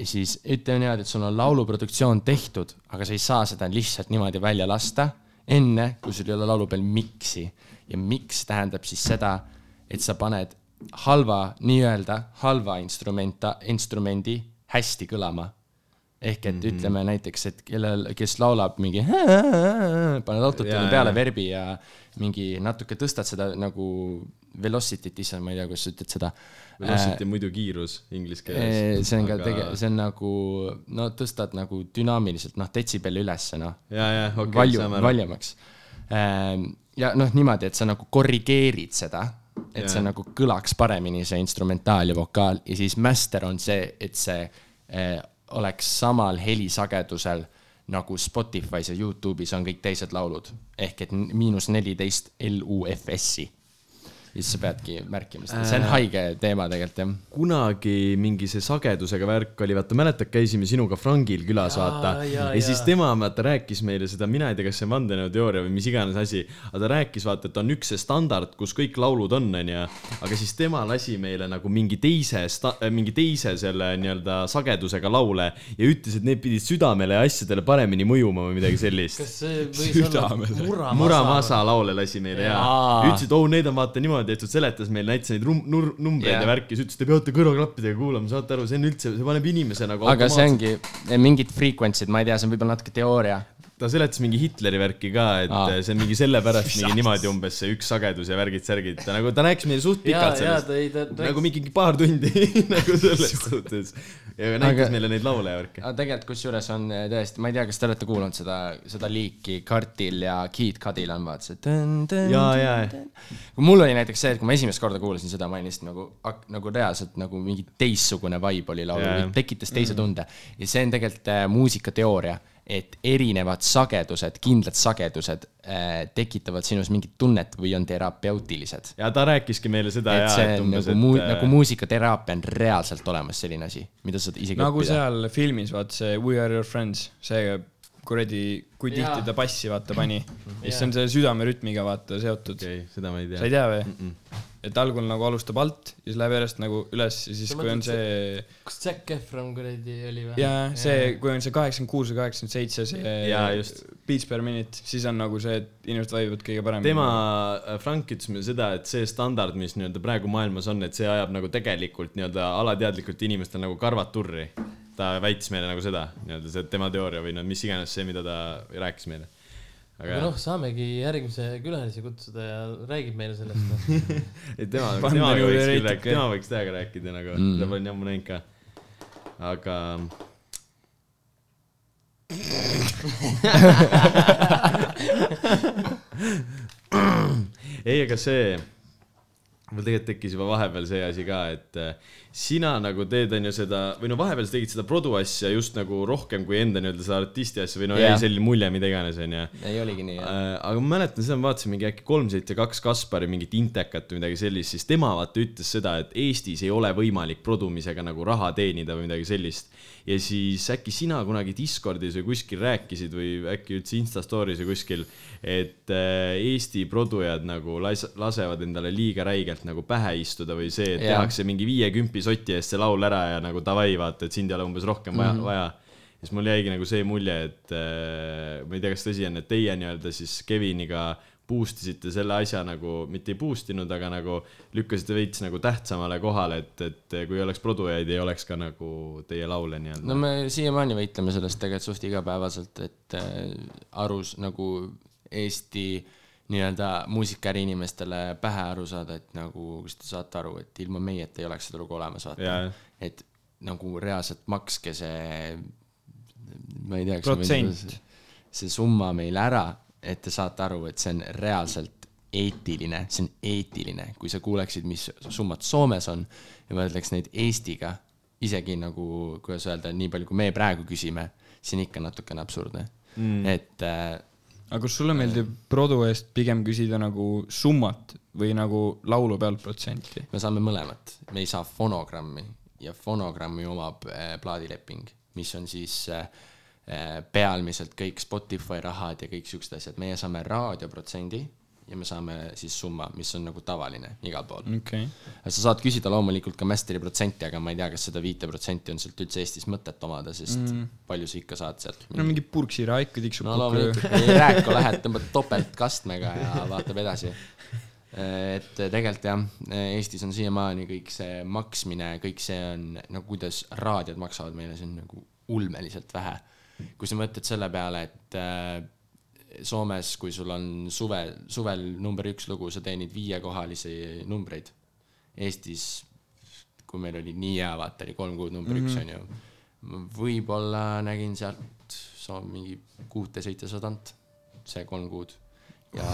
ja siis ütleme niimoodi, et sul on lauluproduktsioon tehtud, aga sa ei saa seda lihtsalt niimoodi välja lasta, enne kui sul ei ole laulu peal miksi. ja miks tähendab siis seda, et sa paned halva, nii-öelda halva instrumenta, instrumendi hästi kõlama. Ehk et mm -hmm. ütleme näiteks, et kellel, kes laulab mingi, paned autotune peale jaa. verbi ja mingi natuke tõstad seda nagu velocity't, issand, ma ei tea, kuidas sa ütled seda. Velocity muidu kiirus inglise keeles. see on ka tege-, see on nagu, no tõstad nagu dünaamiliselt, noh, detsibelli ülesse, noh. ja, ja okei okay,, valju saame, aru. valjemaks. ja noh, niimoodi, et sa nagu korrigeerid seda, et Jaa. see nagu kõlaks paremini, see instrumentaal ja vokaal ja siis master on see, et see eh, oleks samal helisagedusel nagu Spotify's ja Youtube'is on kõik teised laulud. ehk et miinus neliteist LUFS-i. Ja siis sa peadki märkima seda, see on haige teema tegelikult jah. kunagi mingi see sagedusega värk oli, vaata mäletad, käisime sinuga Frangil külas, vaata. ja, ja siis tema vaata rääkis meile seda, mina ei tea, kas see on vandenõuteooria või mis iganes asi, aga ta rääkis vaata, et on üks see standard, kus kõik laulud on, onju. aga siis tema lasi meile nagu mingi teise, mingi teise selle nii-öelda sagedusega laule ja ütles, et need pidid südamele ja asjadele paremini mõjuma või midagi sellist. kas see võis olla Muramasa? Muramasa laule lasi meile ja Jaa. ütles, et oo, need on vaata niimoodi tehtud, seletas meile, näitas neid rum-, nur-, numbreid Jah. ja värki, siis ütles, te peate kõrvaklappidega kuulama, saate aru, see on üldse, see paneb inimese nagu aga see ongi eh, mingid frequency'd, ma ei tea, see on võib-olla natuke teooria. Ta seletas mingi Hitleri värki ka, et Aa. See on mingi sellepärast mingi niimoodi umbes see üks sagedus ja värgid-särgid, ta nagu, ta rääkis meile suht ja, pikalt ja sellest. ta ei, ta nagu mingi paar tundi nagu selles suhtes. ja näitas Aga- meile neid laule ja värki. aga tegelikult kusjuures on eh, tõesti, ma ei tea, kas te olete kuulnud seda, seda liiki Kartil ja Kid Cudil on vaata see ja, ja, kui mul oli näiteks see, et kui ma esimest korda kuulasin seda, ma olin lihtsalt nagu, nagu reaalselt nagu mingi teistsugune vibe oli laulul tekitas teise tunde. ja see on tegelikult äh, muusikateooria, et erinevad sagedused, kindlad sagedused äh, tekitavad sinus mingit tunnet või on terapeutilised. ja ta rääkiski meile seda et ja, see on umbes, nagu muu-, et nagu muusikateraapia on reaalselt olemas selline asi, mida sa saad isegi nagu õppida. seal filmis, vaata see We are your friends, see kuradi, kui tihti ta bassi vaata pani. ja siis on see südamerütmiga vaata seotud. okay,, seda ma ei sa ei tea. tea või? Et algul nagu alustab alt ja siis läheb järjest nagu üles ja siis, kui on see kas Zac Efron kuradi oli või? ja see, kui on see kaheksakümmend kuus või kaheksakümmend seitse, see Jaa, just. beats per minute, siis on nagu see, et inimesed vaibuvad kõige paremini. tema, Frank ütles meile seda, et see standard, mis nii-öelda praegu maailmas on, et see ajab nagu tegelikult nii-öelda alateadlikult inimestel nagu karvad turri. ta väitis meile nagu seda, nii-öelda see tema teooria või no mis iganes see, mida ta rääkis meile. Aga noh, saamegi järgmise külalise kutsuda ja räägib meile sellest noh.. ei tema, Vandenõu temaga võiks küll rääkida, tema võiks täiega rääkida nagu mm., ta pole ammu näinud ka. aga ei, aga see, mul tegelikult tekkis juba vahepeal see asi ka, et äh, sina nagu teed, on ju seda, või no vahepeal sa tegid seda produ asja just nagu rohkem kui enda nii-öelda seda artisti asja või no Jah. jäi selline mulje, mida iganes, on ju ei oligi nii, jah. Äh, aga ma mäletan seda, ma vaatasin mingi äkki kolm, seitse, kaks Kaspari mingit intekat või midagi sellist, siis tema vaata ütles seda, et Eestis ei ole võimalik produmisega nagu raha teenida või midagi sellist. ja siis äkki sina kunagi Discordis või kuskil rääkisid või äkki üldse Insta story's või kuskil, et äh, Eesti produjad nagu las-, lasevad endale liiga räigelt nagu pähe istuda või see, et Jaa. tehakse mingi viiekümpi soti eest see laul ära ja nagu davai, vaata, et sind ei ole umbes rohkem vaja mm, -hmm. vaja ja siis mul jäigi nagu see mulje, et äh, ma ei tea, kas tõsi on, et teie nii-öelda siis Keviniga boost isite selle asja nagu, mitte ei boost inud, aga nagu lükkasite veits nagu tähtsamale kohale, et, et kui oleks produjaid, ei oleks ka nagu teie laule nii-öelda no me siiamaani võitleme sellest tegelikult suht igapäevaselt, et äh, arus nagu Eesti nii-öelda muusikaäri inimestele pähe aru saada, et nagu, kas te saate aru, et ilma meieta ei oleks seda lugu olemas, vaata Jaa.. et nagu reaalselt makske see, ma ei tea, Protsent. see summa meile ära, et te saate aru, et see on reaalselt eetiline, see on eetiline, kui sa kuuleksid, mis summad Soomes on ja võrdleks neid Eestiga, isegi nagu, kuidas öelda, nii palju, kui me praegu küsime, see on ikka natukene absurdne mm.. et äh, aga kas sulle meeldib produ eest pigem küsida nagu summat või nagu laulu pealt protsenti? me saame mõlemat, me ei saa fonogrammi ja fonogrammi omab äh, plaadileping, mis on siis äh, pealmiselt kõik Spotify rahad ja kõik siuksed asjad, meie saame raadioprotsendi ja me saame siis summa, mis on nagu tavaline igal pool okei. sa saad küsida loomulikult ka masteri protsenti, aga ma ei tea, kas seda viite protsenti on sealt üldse Eestis mõtet omada, sest mm. palju sa ikka saad sealt. no mingi purksira ikka tiksub no kokku Rääko lähed, tõmbad topeltkastmega ja vaatab edasi. et tegelikult jah, Eestis on siiamaani kõik see maksmine, kõik see on nagu kuidas raadiod maksavad meile, see on nagu ulmeliselt vähe. kui sa mõtled selle peale, et Soomes, kui sul on suve, suvel number üks lugu, sa teenid viiekohalisi numbreid. Eestis, kui meil oli nii hea, vaata oli kolm kuud number mm -hmm. üks onju. võib-olla nägin sealt so, mingi kuute-seitsesadat, see kolm kuud. ja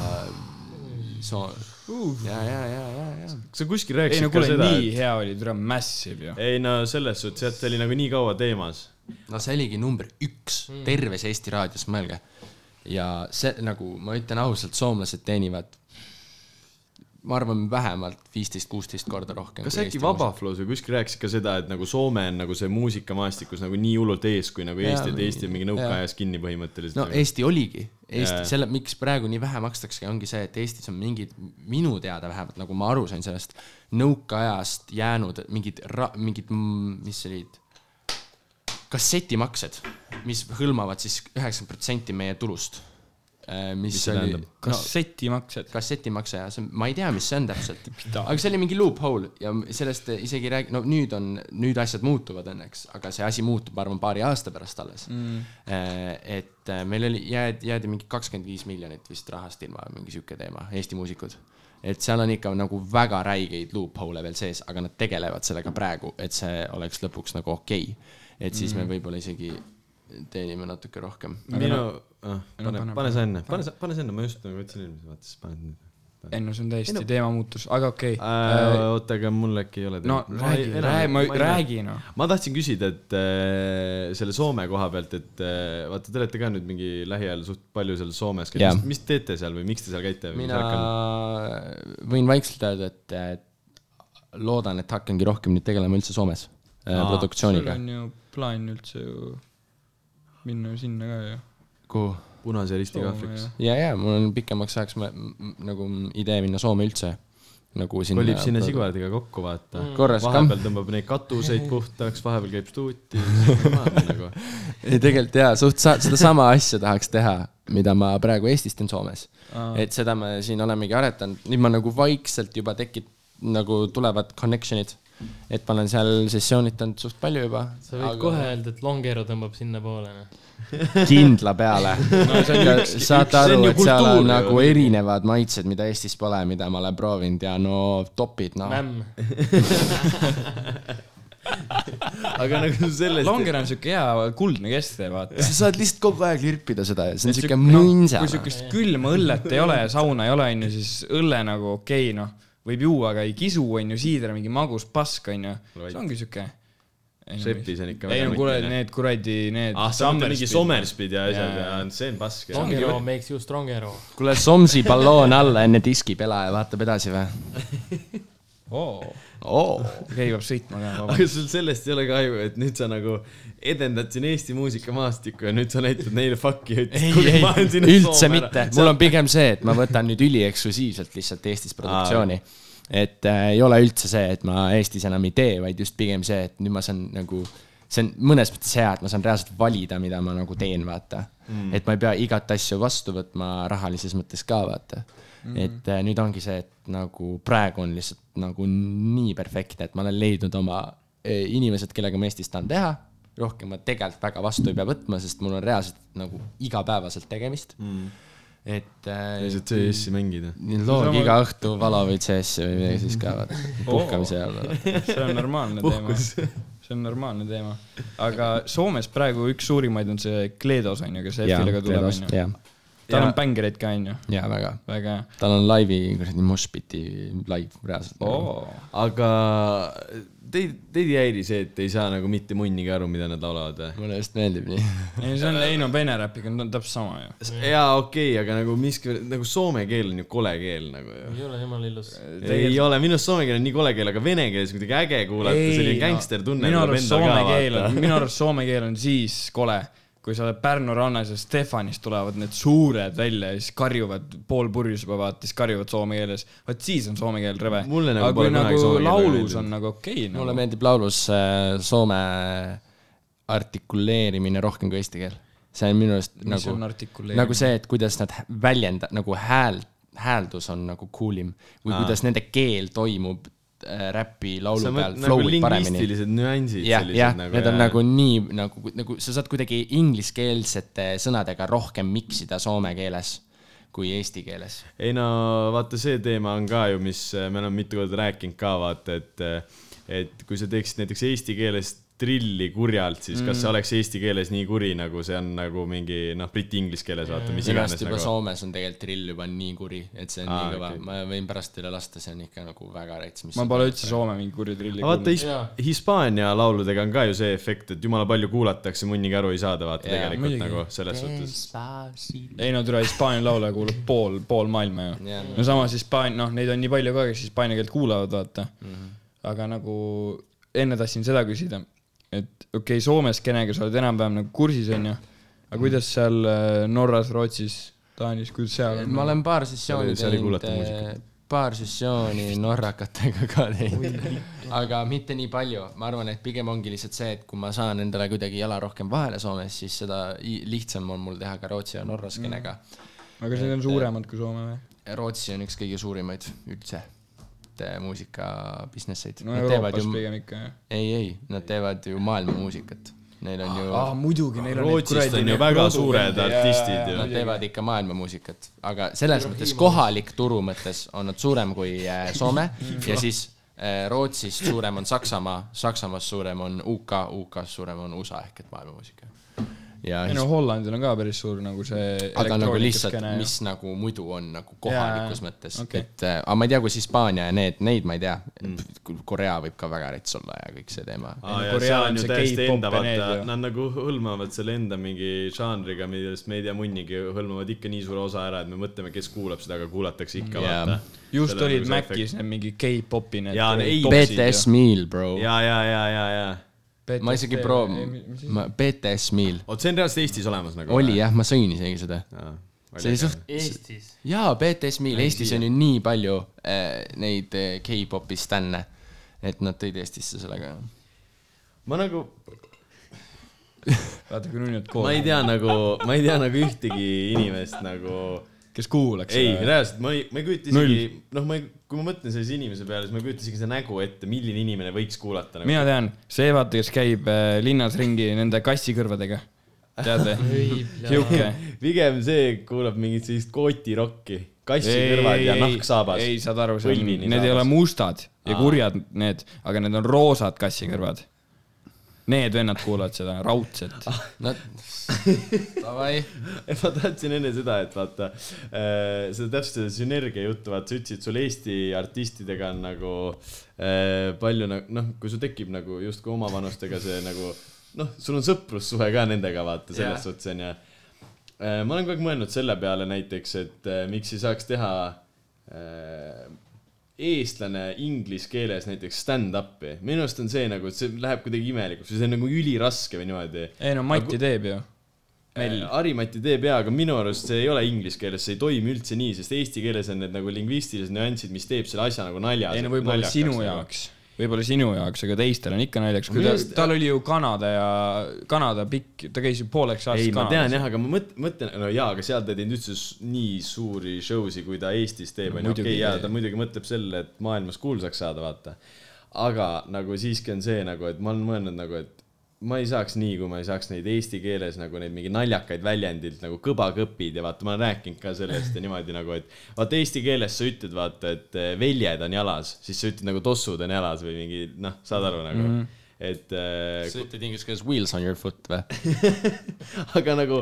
so- uh., ja, ja, ja, ja, ja. sa kuskil ei rääkisid no ka seda, nii et hea oli, tule massive ju. ei no selles suhtes, et see oli nagu nii kaua teemas. no see oligi number üks mm. terves Eesti raadios, mõelge. Ja see nagu ma ütlen ausalt, soomlased teenivad, ma arvan, vähemalt viisteist, kuusteist korda rohkem. kas äkki Vabaflows või kuskil rääkisid ka seda, et nagu Soome on nagu see muusikamaastikus nagu nii hullult ees, kui nagu Eesti, et Eesti on mingi nõukaajas kinni põhimõtteliselt no nagu. Eesti oligi, Eesti selle, miks praegu nii vähe makstakse, ongi see, et Eestis on mingid, minu teada vähemalt, nagu ma aru sain sellest, nõukaajast jäänud mingid mingid, mis olid, kassetimaksed, mis hõlmavad siis üheksakümmend protsenti meie tulust. mis see oli tähendab?, kassetimaksed. kassetimakse ja see, ma ei tea, mis see on täpselt, aga see oli mingi loophole ja sellest isegi ei räägi, no nüüd on, nüüd asjad muutuvad õnneks, aga see asi muutub, ma arvan, paari aasta pärast alles mm.. et äh, meil oli, jäädi, jäädi mingi kakskümmend viis miljonit vist rahast ilma, mingi sihuke teema, Eesti muusikud. et seal on ikka nagu väga räigeid loophole'e veel sees, aga nad tegelevad sellega praegu, et see oleks lõpuks nagu okei okay.. Et siis mm. me võib-olla isegi teenime natuke rohkem. minu, no pane pane-, pane sa enne, pane pane sa enne, ma just võtsin eelmise, vaata siis paned nüüd. ei no see on täiesti teema muutus, aga okei Äh, okay.. oota, aga mul äkki ei ole. no räägi, räägi, ma räägi noh. ma tahtsin küsida, et äh, selle Soome koha pealt, et äh, vaata, te olete ka nüüd mingi lähiajal suht palju seal Soomes käinud, mis, mis teete seal või miks te seal käite? mina võin vaikselt öelda, et et loodan, et hakkangi rohkem nüüd tegelema üldse Soomes äh, Aa, sul produktsiooniga. on ju plaan üldse ju minna ju sinna ka ju. kuhu? Punase Risti kahvliks. ja, ja mul on pikemaks ajaks ma, nagu idee minna Soome üldse. nagu sinna. kolib sinna Sigvardiga kokku, vaata mm.. vahepeal tõmbab neid katuseid puhtaks, vahepeal käib stuuti, nagu. ei tegelikult jaa, suht sa-, sedasama asja tahaks teha, mida ma praegu Eestis teen Soomes. et seda me siin olemegi aretanud, nüüd ma nagu vaikselt juba tekib, nagu tulevad connection'id. Et ma olen seal sessioonitanud suht palju juba. sa võid aga... kohe öelda, et Longero tõmbab sinnapoole, noh. kindla peale no,. saate see on aru, et seal on nagu erinevad maitsed, mida Eestis pole, mida ma olen proovinud ja no topid, noh. Mämm. aga nagu sellest. Longer on siuke hea kuldne keste, vaata. sa saad lihtsalt kogu aeg lirpida seda ja see on siuke mõnsa kui. siukest külma õllet ei ole ja sauna ei ole, onju, siis õlle nagu okei okay,, noh, võib juua, aga ei kisu, onju, siider, mingi magus pask, onju. see ongi siuke. Šepis on ikka ei no kuule, need kuradi, need. ah, sa mõtled mingi Sommerspid ja asjad ja see on pask. Longero makes you strongero. kuule, Somsi balloon alla enne diskipela ja vaatab edasi või? oo, oo. keegi peab sõitma ka, aga sul sellest ei ole kahju, et nüüd sa nagu edendad siin Eesti muusikamaastikku ja nüüd sa näitad neile fuck'i, et ei, kuule, ei ma olen, sinna üldse Soome mitte mul on pigem see, et ma võtan nüüd ülieksklusiivselt lihtsalt Eestis produktsiooni. et äh, ei ole üldse see, et ma Eestis enam ei tee, vaid just pigem see, et nüüd ma saan nagu, see on mõnes mõttes hea, et ma saan reaalselt valida, mida ma nagu teen, vaata mm.. et ma ei pea igat asja vastu võtma rahalises mõttes ka, vaata mm.. et äh, nüüd ongi see, et nagu praegu on lihtsalt nagu nii perfektne, et ma olen leidnud oma äh, inimesed, kellega ma Eestis tahan teha rohkem ma tegelikult väga vastu ei pea võtma, sest mul on reaalselt nagu igapäevaselt tegemist mm.. et äh, lihtsalt CS-i mängida. nii loog iga õhtu Valo või CS-i või midagi siis ka vaata, puhkamise ajal. see on normaalne teema. see on normaalne teema. aga Soomes praegu üks suurimaid on see Kleedos onju, kes F-ile ka tuleb onju. jah, tal on bängereid ka onju, ja väga. väga hea. tal on laivi kuradi Moshpiti live reaalselt oh.. oo, aga teid, teid ei häiri see, et ei saa nagu mitte munnigi aru, mida nad laulavad või? mulle just meeldib nii. ei see on, ei no vene räpiga on täpselt sama ju. jaa, okei okay,, aga nagu miski, nagu soome keel on ju kole keel nagu ju. ei ole jumala ilus. ei ole, minu arust soome keel on nii kole keel, aga vene keeles kuidagi äge kuulata, selline gängster tunne minu arust soome keel on, minu arust soome keel on siis kole, kui sa oled Pärnu rannas ja Stefanist tulevad need suured välja ja siis karjuvad pool purjus juba vaata, siis karjuvad soome keeles. vot siis on soome keel rõve. Mulle nagu aga pole kui kunagi nagu soome keel laulus on nagu okei okay, mulle nagu.. meeldib laulus äh, soome artikuleerimine rohkem kui eesti keel. see on minu arust nagu nagu see, et kuidas nad väljenda-, nagu hääl, hääldus on nagu cool im või Aa. kuidas nende keel toimub räpi laulu peal, nagu flow'ib paremini. lingvistilised nüansid jah, sellised need on nagu nii nagu, nagu sa saad kuidagi ingliskeelsete sõnadega rohkem miksida soome keeles kui eesti keeles. ei no vaata, see teema on ka ju, mis äh, me oleme mitu korda rääkinud ka vaata, et, et kui sa teeksid näiteks eesti keeles trilli kurjalt, siis kas see Mm. oleks eesti keeles nii kuri, nagu see on nagu mingi noh, briti-inglise keeles vaata, mis iganes juba nagu. Soomes on tegelikult drill juba nii kuri, et see on Aa, nii kõva okei., ma võin pärast teile lasta, see on ikka nagu väga rets, mis ma pole üldse soome mingi kuri trilli aga vaata. Hispaania lauludega on ka ju see efekt, et jumala palju kuulatakse, munnigi aru ei saada, vaata Jaa, tegelikult muidugi. nagu selles suhtes. ei no tule Hispaania laule kuulab pool, pool maailma ju Jah. no samas Hispaania, noh, neid on nii palju ka, kes hispaania keelt kuulavad, vaata mm. -hmm. aga nagu enne tahtsin seda küsida, et okei okay,, Soome skeenega sa oled enam-vähem nagu kursis, onju, aga kuidas seal äh, Norras, Rootsis, Taanis, kuidas seal on? ma olen paar sessiooni teinud muusikat., paar sessiooni norrakatega ka teinud, aga mitte nii palju, ma arvan, et pigem ongi lihtsalt see, et kui ma saan endale kuidagi jala rohkem vahele Soomes, siis seda lihtsam on mul teha ka Rootsi ja Norra skeenega. aga kas need on suuremad kui Soome või? Rootsi on üks kõige suurimaid üldse te- muusika business eid no Nad teevad Euroopas ju- pigem ikka, jah. ei, ei, nad teevad ju maailmamuusikat. Neil on ju aa, muidugi, neil on Rootsist on ju väga suured artistid ju. Nad teevad ikka maailmamuusikat, aga selles mõttes kohalik turu mõttes on nad suurem kui äh, Soome ja siis äh, Rootsist suurem on Saksamaa, Saksamaast suurem on UK, UK-st suurem on USA ehk et maailmamuusika. Ja ei no Hollandil on ka päris suur nagu see aga nagu lihtsalt, mis nagu muidu on nagu kohalikus Jaa, mõttes okay., et äh, aga ma ei tea, kus Hispaania ja need, neid ma ei tea mm.. Korea võib ka väga rets olla ja kõik see teema. ja Korea on ju täiesti enda, ja vaata nad nagu hõlmavad selle enda mingi žanriga, millest me ei tea munnigi, hõlmavad ikka nii suure osa ära, et me mõtleme, kes kuulab seda, aga kuulatakse ikka Jaa. vaata. just olid Macis need mingi K-popi need. Jaa, ei, BTS Meal, bro. ja, ja, ja, ja, ja. Ma isegi pro-, ma, BTS Meal. vot see on reaalselt Eestis olemas nagu. oli jah, ma sõin isegi seda. see oli suht, Eestis. jaa, BTS Meal, Eestis on ju nii palju äh, neid äh, K-popi stänne, et nad tõid Eestisse sellega. ma nagu, vaata kui nunnid koos. ma ei tea nagu, ma ei tea nagu ühtegi inimest nagu kes kuulaks ei, reaalselt ma ei, ma ei kujuta isegi, noh, ma ei, kui ma mõtlen sellise inimese peale, siis ma ei kujuta isegi seda nägu ette, milline inimene võiks kuulata nagu.. mina tean, see vaata, kes käib äh, linnas ringi nende kassikõrvadega. tead või? sihuke. pigem see kuulab mingit sellist kootirokki, kassikõrvad ja nahksaabas. ei, saad aru, see on, need ei saabas. ole mustad ja kurjad need, aga need on roosad kassikõrvad. Need vennad kuulavad seda raudselt. no davai, ma tahtsin enne seda, et vaata äh, seda täpselt seda sünergia juttu, vaata sa ütlesid, sul Eesti artistidega on nagu äh, palju nagu noh, kui sul tekib nagu justkui omavanustega see nagu noh, sul on sõprussuhe ka nendega vaata selles Jah. suhtes onju äh,. ma olen kogu aeg mõelnud selle peale näiteks, et äh, miks ei saaks teha äh, eestlane inglise keeles näiteks stand-up'i, minu arust on see nagu, et see läheb kuidagi imelikuks või see on nagu üliraske või niimoodi. ei no Mati teeb ju. Mell. Harimati teeb jaa, aga minu arust see ei ole inglise keeles, see ei toimi üldse nii, sest eesti keeles on need nagu lingvistilised nüansid, mis teeb selle asja nagu naljas. ei no võib-olla sinu jaoks, võib-olla sinu jaoks, aga teistel on ikka naljakas, kui ta tal oli ju Kanada ja, Kanada pikk, ta käis ju pooleks aastaks ei, ma tean Kanadas. jah, aga ma mõt-, mõtlen, no jaa, aga seal ta ei teinud üldse nii suuri show si, kui ta Eestis teeb, onju, okei, ei jaa, ta muidugi mõtleb selle, et maailmas kuulsaks saada, vaata. aga nagu siiski on see nagu, et ma olen mõelnud nagu, et ma ei saaks nii, kui ma ei saaks neid eesti keeles nagu neid mingi naljakaid väljendilt nagu kõbakõpid ja vaata, ma olen rääkinud ka sellest ja niimoodi nagu, et vaata eesti keeles sa ütled, vaata, et eh, veljed on jalas, siis sa ütled nagu tossud on jalas või mingi noh, saad aru nagu mm, -hmm. et äh, sa ütled inglise keeles wheels on your foot või? aga nagu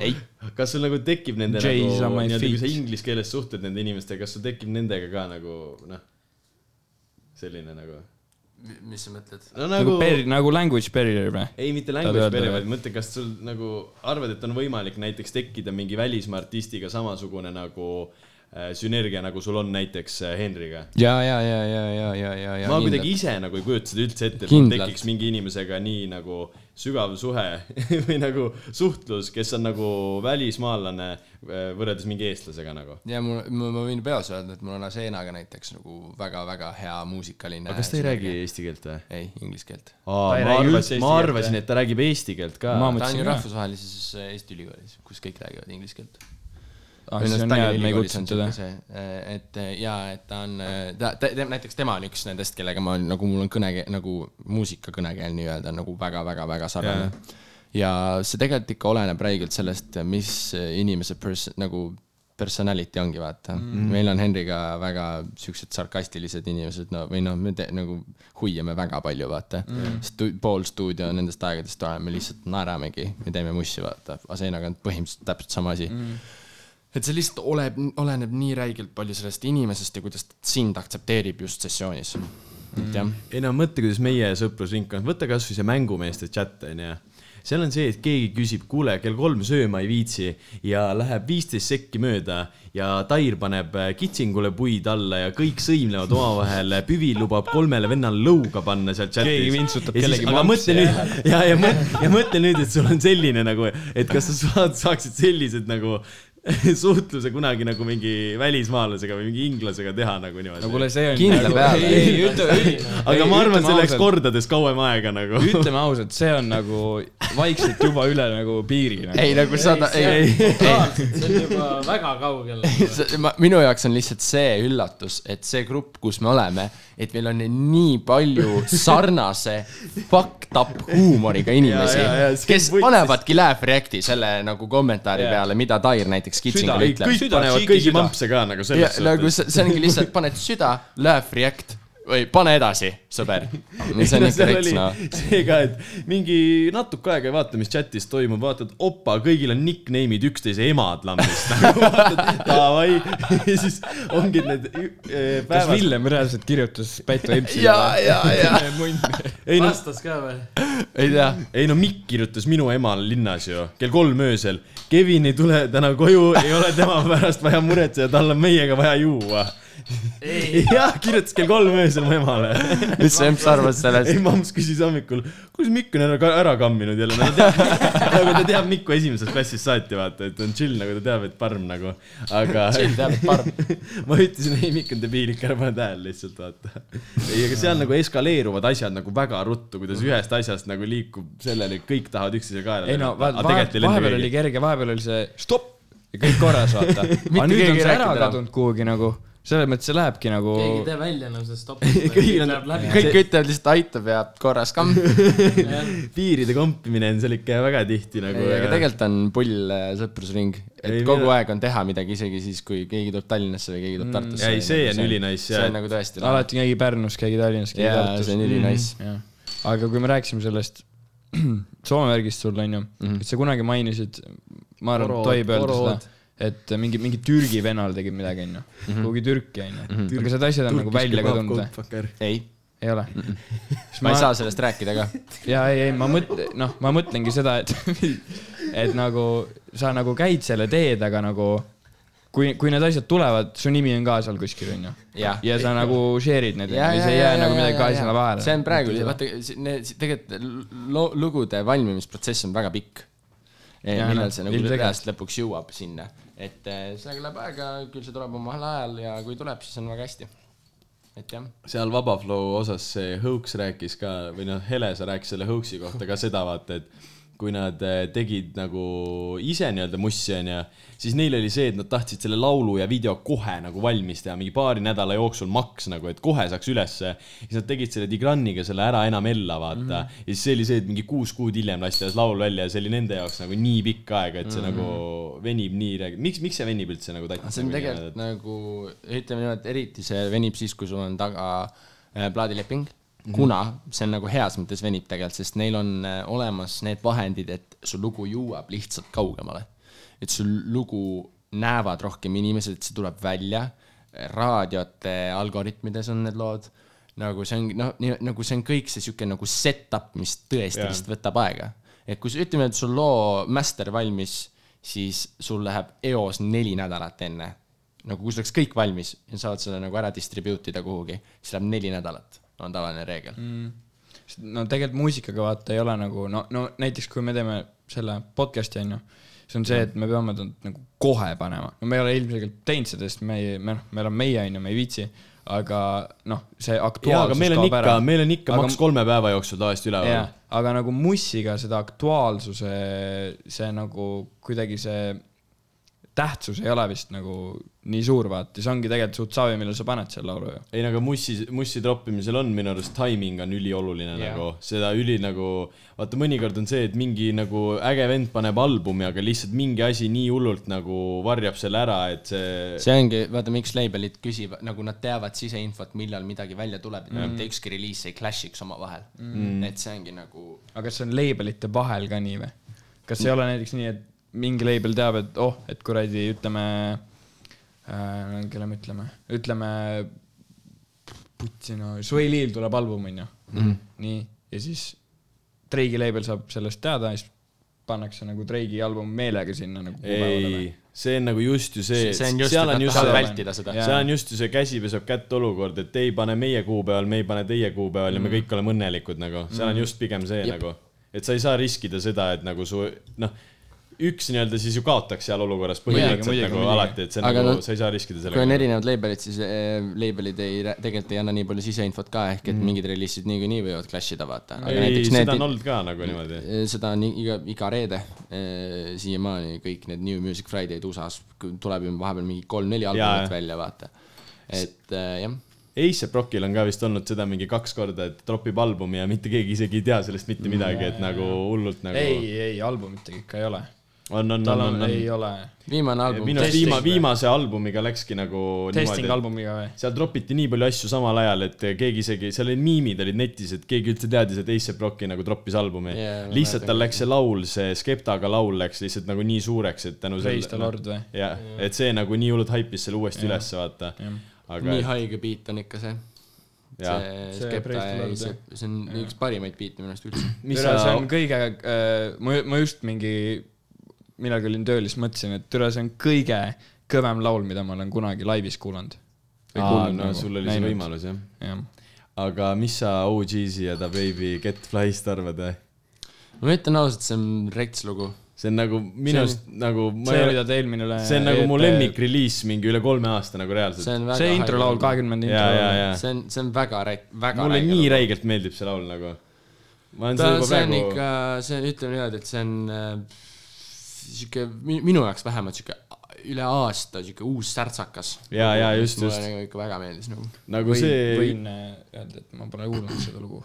kas sul nagu tekib nende J's nagu nii-öelda, kui sa inglise keeles suhtled nende inimestega, kas sul tekib nendega ka nagu noh, selline nagu, mis sa mõtled? no nagu nagu, per-, nagu language barrier või? ei mitte language barrier, vaid mõtle, kas sul nagu arvad, et on võimalik näiteks tekkida mingi välismaa artistiga samasugune nagu äh, sünergia, nagu sul on näiteks äh, Henriga. ja, ja, ja, ja, ja, ja, ja, ja. ma kuidagi ise nagu ei kujuta seda üldse ette, et mul Kindlalt. tekiks mingi inimesega nii nagu sügav suhe või nagu suhtlus, kes on nagu välismaalane äh, võrreldes mingi eestlasega nagu. ja mul, ma ma võin peos öelda, et mul on Aseenaga näiteks nagu väga-väga hea muusikaline. aga kas ta ei räägi? eesti keelt või? ei, inglise keelt. ma arvasin, ma arvasin, et ta räägib eesti keelt ka. Ta on ju rahvusvahelises Eesti ülikoolis, kus kõik räägivad inglise keelt. ah, et ei kutsunud teda. et ta on, ta, ta, ta, näiteks tema on üks nendest, kellega ma nagu, mul on kõne, nagu muusikakõnekeel nii-öelda nagu väga-väga-väga sarnane. ja see tegelikult ikka oleneb räigelt sellest, mis inimese pers-, nagu personality ongi, vaata mm.. meil on Henriga väga siuksed sarkastilised inimesed, no või noh, me te, nagu hoiame väga palju, vaata mm.. Stu-, pool stuudio nendest aegadest oleme lihtsalt naeramegi ja teeme mussi, vaata. Aseenaga on põhimõtteliselt täpselt sama asi mm et see lihtsalt oleb, oleneb nii räigelt palju sellest inimesest ja kuidas ta sind aktsepteerib just sessioonis. et jah, ei no mõtle, kuidas meie sõprusringkond, võta kasvõi see mängumeeste chat onju. seal on see, et keegi küsib, kuule, kell kolm sööma ei viitsi ja läheb viisteist sekki mööda ja Tair paneb äh, kitsingule puid alla ja kõik sõimlevad omavahel, Püvi lubab kolmele vennale lõuga panna seal chatis. Keegi vintsutab kellegi mampsi mõtle nüüd ja, ja ja mõtle nüüd, et sul on selline nagu, et kas sa saad, saaksid sellised nagu suhtluse kunagi nagu mingi välismaalasega või mingi inglasega teha nagu niimoodi no kuule, see on. Kindla peale. ei, ei, ütle, aga ma arvan, see läks. kordades kauem aega nagu. ütleme ausalt, see on nagu vaikselt juba üle nagu piiri nagu.. ei nagu sada, ei, see on juba väga kaugel. minu jaoks on lihtsalt see üllatus, et see grupp, kus me oleme, et meil on nii palju sarnase fucked up huumoriga inimesi kes panevadki laugh react'i selle nagu kommentaari Ja. peale, mida Tair näiteks kitsingule kõik ütleb. Süda, panevad kõigi mampse ka nagu ja selles nagu see, see ongi lihtsalt, paned süda, laugh react või pane edasi, sõber. see on ikka rets, noh. see ka, et mingi natuke aega ei vaata, mis chatis toimub, vaatad, opa, kõigil on nickname'id üksteise emad lambist nagu vaatad, davai, ja siis ongi need eh, kas päevad. Villem reaalselt kirjutas Pätu Empsile? ja, ja, ja, ei no, vastas ka või? ei tea. ei no Mikk kirjutas minu emale linnas ju kell kolm öösel. Kevin ei tule täna koju, ei ole tema pärast vaja muretseda, tal on meiega vaja juua. jah, kirjutas kell kolm öösel mu emale mis see Emps arvas sellest ei, mamms küsis hommikul, kuidas Mikk on ära, ära kamminud jälle, nagu ta teab, nagu ta teab Mikku esimesest klassist saati, vaata, et on chill, nagu ta teab, et parm nagu, aga chill teab, et parm. ma ütlesin, ei, Mikk on debiil, ikka ära pane tähele lihtsalt, vaata. ei, aga seal nagu eskaleeruvad asjad nagu väga ruttu, kuidas ühest asjast nagu liikub selleni, kõik tahavad üksteise kaela ei no lenna vahepeal oli kerge, vahepeal oli see stopp ja kõik korras, vaata. nüüd keegi on ei ära rääkinud enam. kadunud kuhugi nagu, selles mõttes see lähebki nagu. keegi ei tee välja enam seda stoppi. On- läheb läbi. kõik ütlevad lihtsalt aitab ja korras kamm. piiride kompimine on seal ikka väga tihti nagu. aga tegelikult on pull äh, sõprusring, et Ei, kogu mina- aeg on teha midagi, isegi siis, kui keegi tuleb Tallinnasse või keegi tuleb Tartusse. ei, see on ülinais, see on nagu tõesti. alati keegi Pärnus, keegi Tallinnas, keegi Tartus see on. ülinais. jah, aga kui me rääkisime sellest Soome värgist sul onju, et sa kunagi mainisid, ma arvan, öelda orood. seda, et mingi, mingi Türgi vennal tegid midagi onju, kuhugi Türki onju, aga need asjad on nagu välja ka tulnud, ei, ei ole? ma ei saa sellest rääkida ka. ja ei, ei ma mõtlen, noh, ma mõtlengi seda, et, et nagu sa nagu käid selle tee taga nagu, kui, kui need asjad tulevad, su nimi on ka seal kuskil onju. Ja sa nagu share'id need ja, ja see ei jää nagu midagi kahe silma vahele. see on praegu, vaata, tegelikult lugude valmimisprotsess on väga pikk. Jaa, millal noh, see nagu reaalselt lõpuks jõuab sinna, et eh, sellega läheb aega, küll see tuleb omal ajal ja kui tuleb, siis on väga hästi. et jah, seal Vaba Flow osas see Hõuks rääkis ka või noh, Hele, sa rääkisid selle Hõuksi kohta ka seda vaata, et kui nad eh, tegid nagu ise nii-öelda mussi onju, siis neil oli see, et nad tahtsid selle laulu ja video kohe nagu valmis teha, mingi paari nädala jooksul maks nagu, et kohe saaks ülesse. siis nad tegid selle Tigraniga selle Ära enam ella vaata mm -hmm. ja siis see oli see, et mingi kuus kuud hiljem lasti alles laul välja ja see oli nende jaoks nagu nii pikk aeg, et see mm -hmm. nagu venib nii, miks, miks see venib üldse nagu tatti? see on tegelikult nagu, ütleme niimoodi, eriti see venib siis, kui sul on taga äh, plaadileping. Kuna see on nagu heas mõttes venib tegelikult, sest neil on äh, olemas need vahendid, et su lugu jõuab lihtsalt kaugemale. et su lugu näevad rohkem inimesed, et see tuleb välja, raadiote algoritmides on need lood, nagu see on, noh, nagu see on kõik see sihuke nagu set-up, mis tõesti Jah. lihtsalt võtab aega. et kui sa, ütleme, et sul loo master valmis, siis sul läheb eos neli nädalat enne nagu kui sul oleks kõik valmis ja saad selle nagu ära distribute ida kuhugi, siis läheb neli nädalat, on tavaline reegel mm.. no tegelikult muusikaga vaata ei ole nagu no, no näiteks kui me teeme selle podcast'i onju, see on see, et me peame ta nagu kohe panema, no me ei ole ilmselgelt teinud seda, sest me ei, me noh, me oleme meie onju, me ei viitsi, aga noh, see aktuaalsus meil on kaob ikka ära,. meil on ikka Aga- maks kolme päeva jooksul tavaliselt üleval., aga nagu mussiga seda aktuaalsuse, see nagu kuidagi see tähtsus ei ole vist nagu nii suur, vaata, see ongi tegelikult suht savi, millal sa paned selle laulu ju. ei no aga mussi, mussi troppimisel on minu arust timing on ülioluline Jah. nagu, seda üli nagu, vaata mõnikord on see, et mingi nagu äge vend paneb albumi, aga lihtsalt mingi asi nii hullult nagu varjab selle ära, et see, see ongi, vaata miks label'id küsivad, nagu nad teavad siseinfot, millal midagi välja tuleb, et mm. mitte ükski reliis ei clash'iks omavahel mm.. et see ongi nagu, aga kas see on label'ite vahel ka nii või? kas ei ole näiteks nii, et mingi label teab, et oh, et kuradi, ütleme äh,, kelle me ütleme, ütleme, Sway Lee'l tuleb album, onju. nii, ja siis Drake'i label saab sellest teada ja siis pannakse nagu Drake'i album meelega sinna nagu ei, see on nagu just ju see, see on just, seal on just see, vältida seda. see on just ju see käsi peseb kätt olukord, et ei pane meie kuupäeval, me ei pane teie kuupäeval ja me kõik oleme õnnelikud nagu, seal on just pigem see Jep. nagu, et sa ei saa riskida seda, et nagu su noh, üks nii-öelda siis ju kaotaks seal olukorras põhimõtteliselt muidugi, nagu muidugi. alati, et see on Aga nagu no-, sa ei saa riskida kui on sellega. erinevad label'id, siis äh, label'id ei, tegelikult ei anna nii palju siseinfot ka, ehk et mingid reliisid niikuinii võivad clash ida, vaata. aga ei, näiteks seda need on, olnud ka nagu niimoodi. seda on iga, iga reede eh, siiamaani kõik need New Music Friday'd USA-s, tuleb ju vahepeal mingi kolm-neli albumit välja, vaata. et eh, jah, A$AP Rockil on ka vist olnud seda mingi kaks korda, et tropib albumi ja mitte keegi isegi ei tea sellest mitte midagi, et nagu hullult nagu ei, ei, albumitega ikka ei ole. on, on, on, on, on, ei ole. viimane album minu arust viima-, viimase albumiga läkski nagu testing niimoodi, albumiga või? seal tropiti nii palju asju samal ajal, et keegi isegi, seal olid miimid olid netis, et keegi üldse teadis, et A$AP Rocki nagu troppis albumi yeah,. lihtsalt tal läks see laul, see Skeptaga laul läks lihtsalt nagu nii suureks, et tänu Praise the Lord või? jah, et see nagu nii hullult haipis selle uuesti ülesse, vaata. aga nii haige beat on ikka see. Jaa. see See Skepta ja see, see on üks parimaid biite minu arust üldse. see on, kõige äh,, ma, ma just mingi, millalgi olin tööl, siis mõtlesin, et türa, see on kõige kõvem laul, mida ma olen kunagi laivis kuulanud. aa, no sul oli see. võimalus jah. jah, aga mis sa OG-si ja Da Baby Get Fly'st arvad või? ma ütlen ausalt, see on rets lugu. see on nagu minu See on- arust nagu ma see, ei mida te eelmine üle. see on nagu mu lemmikreliis mingi üle kolme aasta nagu reaalselt. see introlaul, kahekümnenda ja, ja, introlaul. ja see on, see on väga rä-, väga mulle räige nii lugu. räigelt meeldib see laul nagu. ma olen ta, seda juba see on praegu ikka, see on, ütleme niimoodi, et see on äh, sihuke, minu jaoks vähemalt sihuke üle aasta sihuke uus särtsakas. Jaa, jaa, just, mulle just. nagu ikka väga meeldis nagu. nagu võin, see, võin äh, öelda, et ma pole kuulanud seda lugu.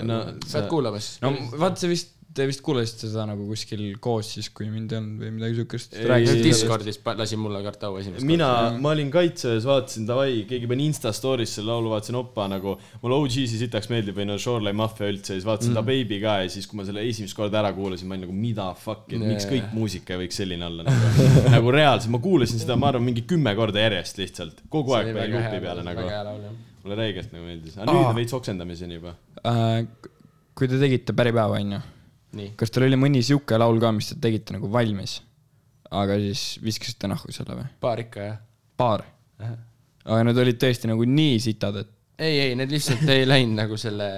no pead sa, kuulama siis. no vaat see vist, te vist kuulasite seda nagu kuskil koos siis, kui mind ei olnud või midagi siukest. Discordis lasin mulle Kartau esimest mina, ma olin kaitseväes, vaatasin davai, keegi pani Insta story's selle laulu, vaatasin opa nagu, mulle OG-si sitaks meeldib, on ju, Shoreline Mafia üldse, siis vaatasin mm. Da Baby ka ja siis, kui ma selle esimest korda ära kuulasin, ma olin nagu mida fuck'i, et miks kõik muusika ei võiks selline olla nagu, nagu reaalselt, ma kuulasin seda, ma arvan, mingi kümme korda järjest lihtsalt, kogu aeg pani luupi peale nagu, mulle räigelt nagu meeldis, aga nüüd on veits oksendamiseni juba. Äh, kui te tegite päripäeva, onju, kas teil oli mõni siuke laul ka, mis te tegite nagu valmis, aga siis viskasite nahku selle või? paar ikka jah. paar. aga need olid tõesti nagu nii sitad, et ei, ei, need lihtsalt ei läinud nagu selle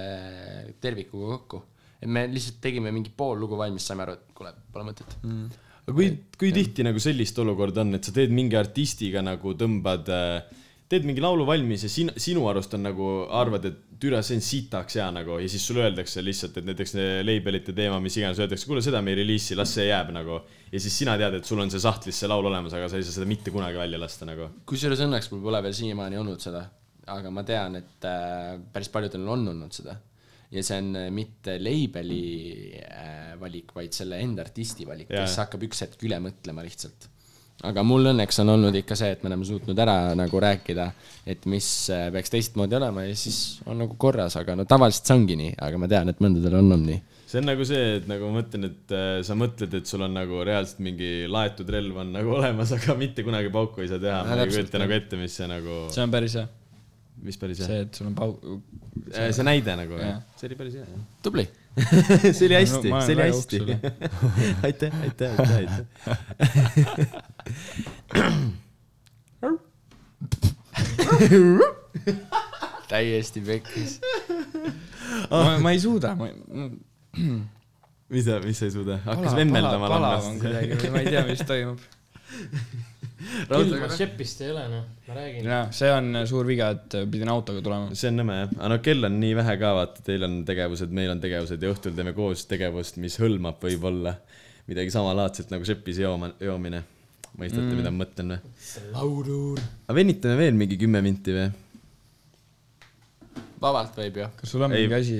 tervikuga kokku. et me lihtsalt tegime mingi pool lugu valmis, saime aru, et kuule, pole mõtet mm.. aga kui, kui tihti nagu sellist olukorda on, et sa teed mingi artistiga nagu tõmbad, teed mingi laulu valmis ja sin, sinu arust on nagu, arvad, et türa, see on sitaks hea nagu ja siis sulle öeldakse lihtsalt, et näiteks label'ite teema, mis iganes, öeldakse, kuule, seda me ei reliisi, las see jääb nagu. ja siis sina tead, et sul on see sahtlis see laul olemas, aga sa ei saa seda mitte kunagi välja lasta nagu. kusjuures õnneks mul pole veel siiamaani olnud seda, aga ma tean, et äh, päris paljudel on olnud seda. ja see on äh, mitte label'i äh, valik, vaid selle enda artisti valik, kes hakkab üks hetk üle mõtlema lihtsalt. Aga mul õnneks on olnud ikka see, et me oleme suutnud ära nagu rääkida, et mis äh, peaks teistmoodi olema ja siis on nagu korras, aga no tavaliselt see ongi nii, aga ma tean, et mõndadel on olnud nii. see on nagu see, et nagu ma mõtlen, et äh, sa mõtled, et sul on nagu reaalselt mingi laetud relv on nagu olemas, aga mitte kunagi pauku ei saa teha. ma ei kujuta nagu ette, mis see nagu, see on päris hea. mis päris hea. see, et sul on pau-, see näide nagu, Jah. see oli päris hea, jah. tubli. see oli hästi No see oli hästi aitäh, aitäh, aitäh, aitäh. täiesti pekkis. ma, ma ei suuda, ma, mis sa, mis sa ei suuda? hakkas palav, vemmeldama palav on kuidagi või ma ei tea, mis toimub. külma šepist ei ole noh, ma räägin. jaa, see on suur viga, et pidin autoga tulema. see on nõme jah, aga no kell on nii vähe ka, vaata, teil on tegevused, meil on tegevused ja õhtul teeme koos tegevust, mis hõlmab võib-olla midagi samalaadset nagu šepis jooma, joomine. mõistate mm., mida ma mõtlen või? laudur. aga venitame veel mingi kümme minti või? vabalt võib ju. kas sul on Ei. mingi asi,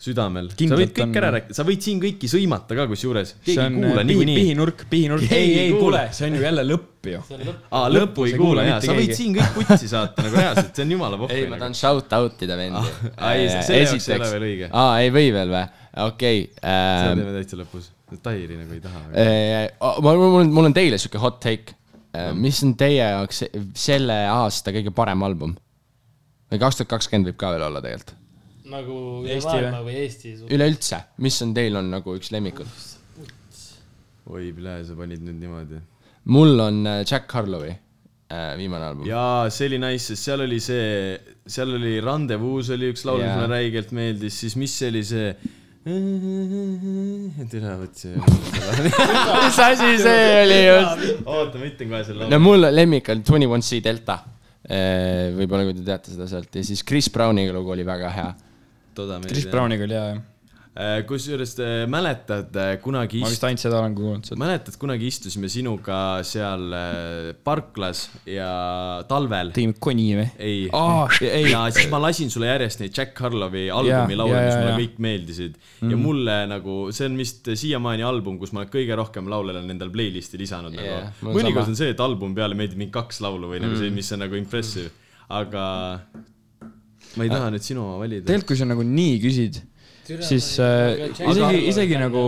südamel. sa võid kõik on- ära rääkida, sa võid siin kõiki sõimata ka kusjuures. see ei on kuula pihi, pihinurk, pihinurk, ei, ei kuule, see on ju jälle lõpp ju. aa, lõppu ei kuula jaa, sa võid keegi. siin kõik putsi saata nagu reaalselt, see on jumala pohhu. ei, ma tahan shout out ida vendi. ei, selle jaoks ei ole veel õige. aa, ei või veel või? okei seda ähm,. teeme täitsa lõpus. Tairi nagu ei taha. äh, mul, mul on, mul on teile siuke hot take. mis on teie jaoks selle aasta kõige parem album? või kaks tuhat kakskümmend võib ka veel olla tegelikult. Nagu Eesti maailma või Eesti. üleüldse, mis on teil on nagu üks lemmikud? oi, plee, sa panid nüüd niimoodi. mul on äh, Jack Harlowi äh, viimane album. jaa, see oli nice, sest seal oli see, seal oli Rendezvous oli üks laul, mis mulle räigelt meeldis, siis mis see oli see tere, vot see. mis asi see oli just? oota, ma ütlen kohe selle no laulu. mul lemmik on Twenty One C Delta. võib-olla kui te teate seda sealt ja siis Chris Browniga lugu oli väga hea. Toda Chris. Browniga oli hea, jah. kusjuures äh, mäletad äh, kunagi ma ist- vist ainult seda olen kuulnud sealt. mäletad, kunagi istusime sinuga seal äh, parklas ja talvel. tegime koni või? ei Aa, ei. ja siis ma lasin sulle järjest neid Jack Harlowi albumi laule, mis mulle kõik meeldisid mm.. ja mulle nagu, see on vist siiamaani album, kus ma olen kõige rohkem laule olen endal playlist'i lisanud Jaa, nagu mõnikord on see, et albumi peale meeldib mingi kaks laulu või nagu see, mis on nagu impressive, aga ma ei taha nüüd sinu oma valida. tegelikult, kui sa nagu nii küsid, siis äh, isegi, isegi nagu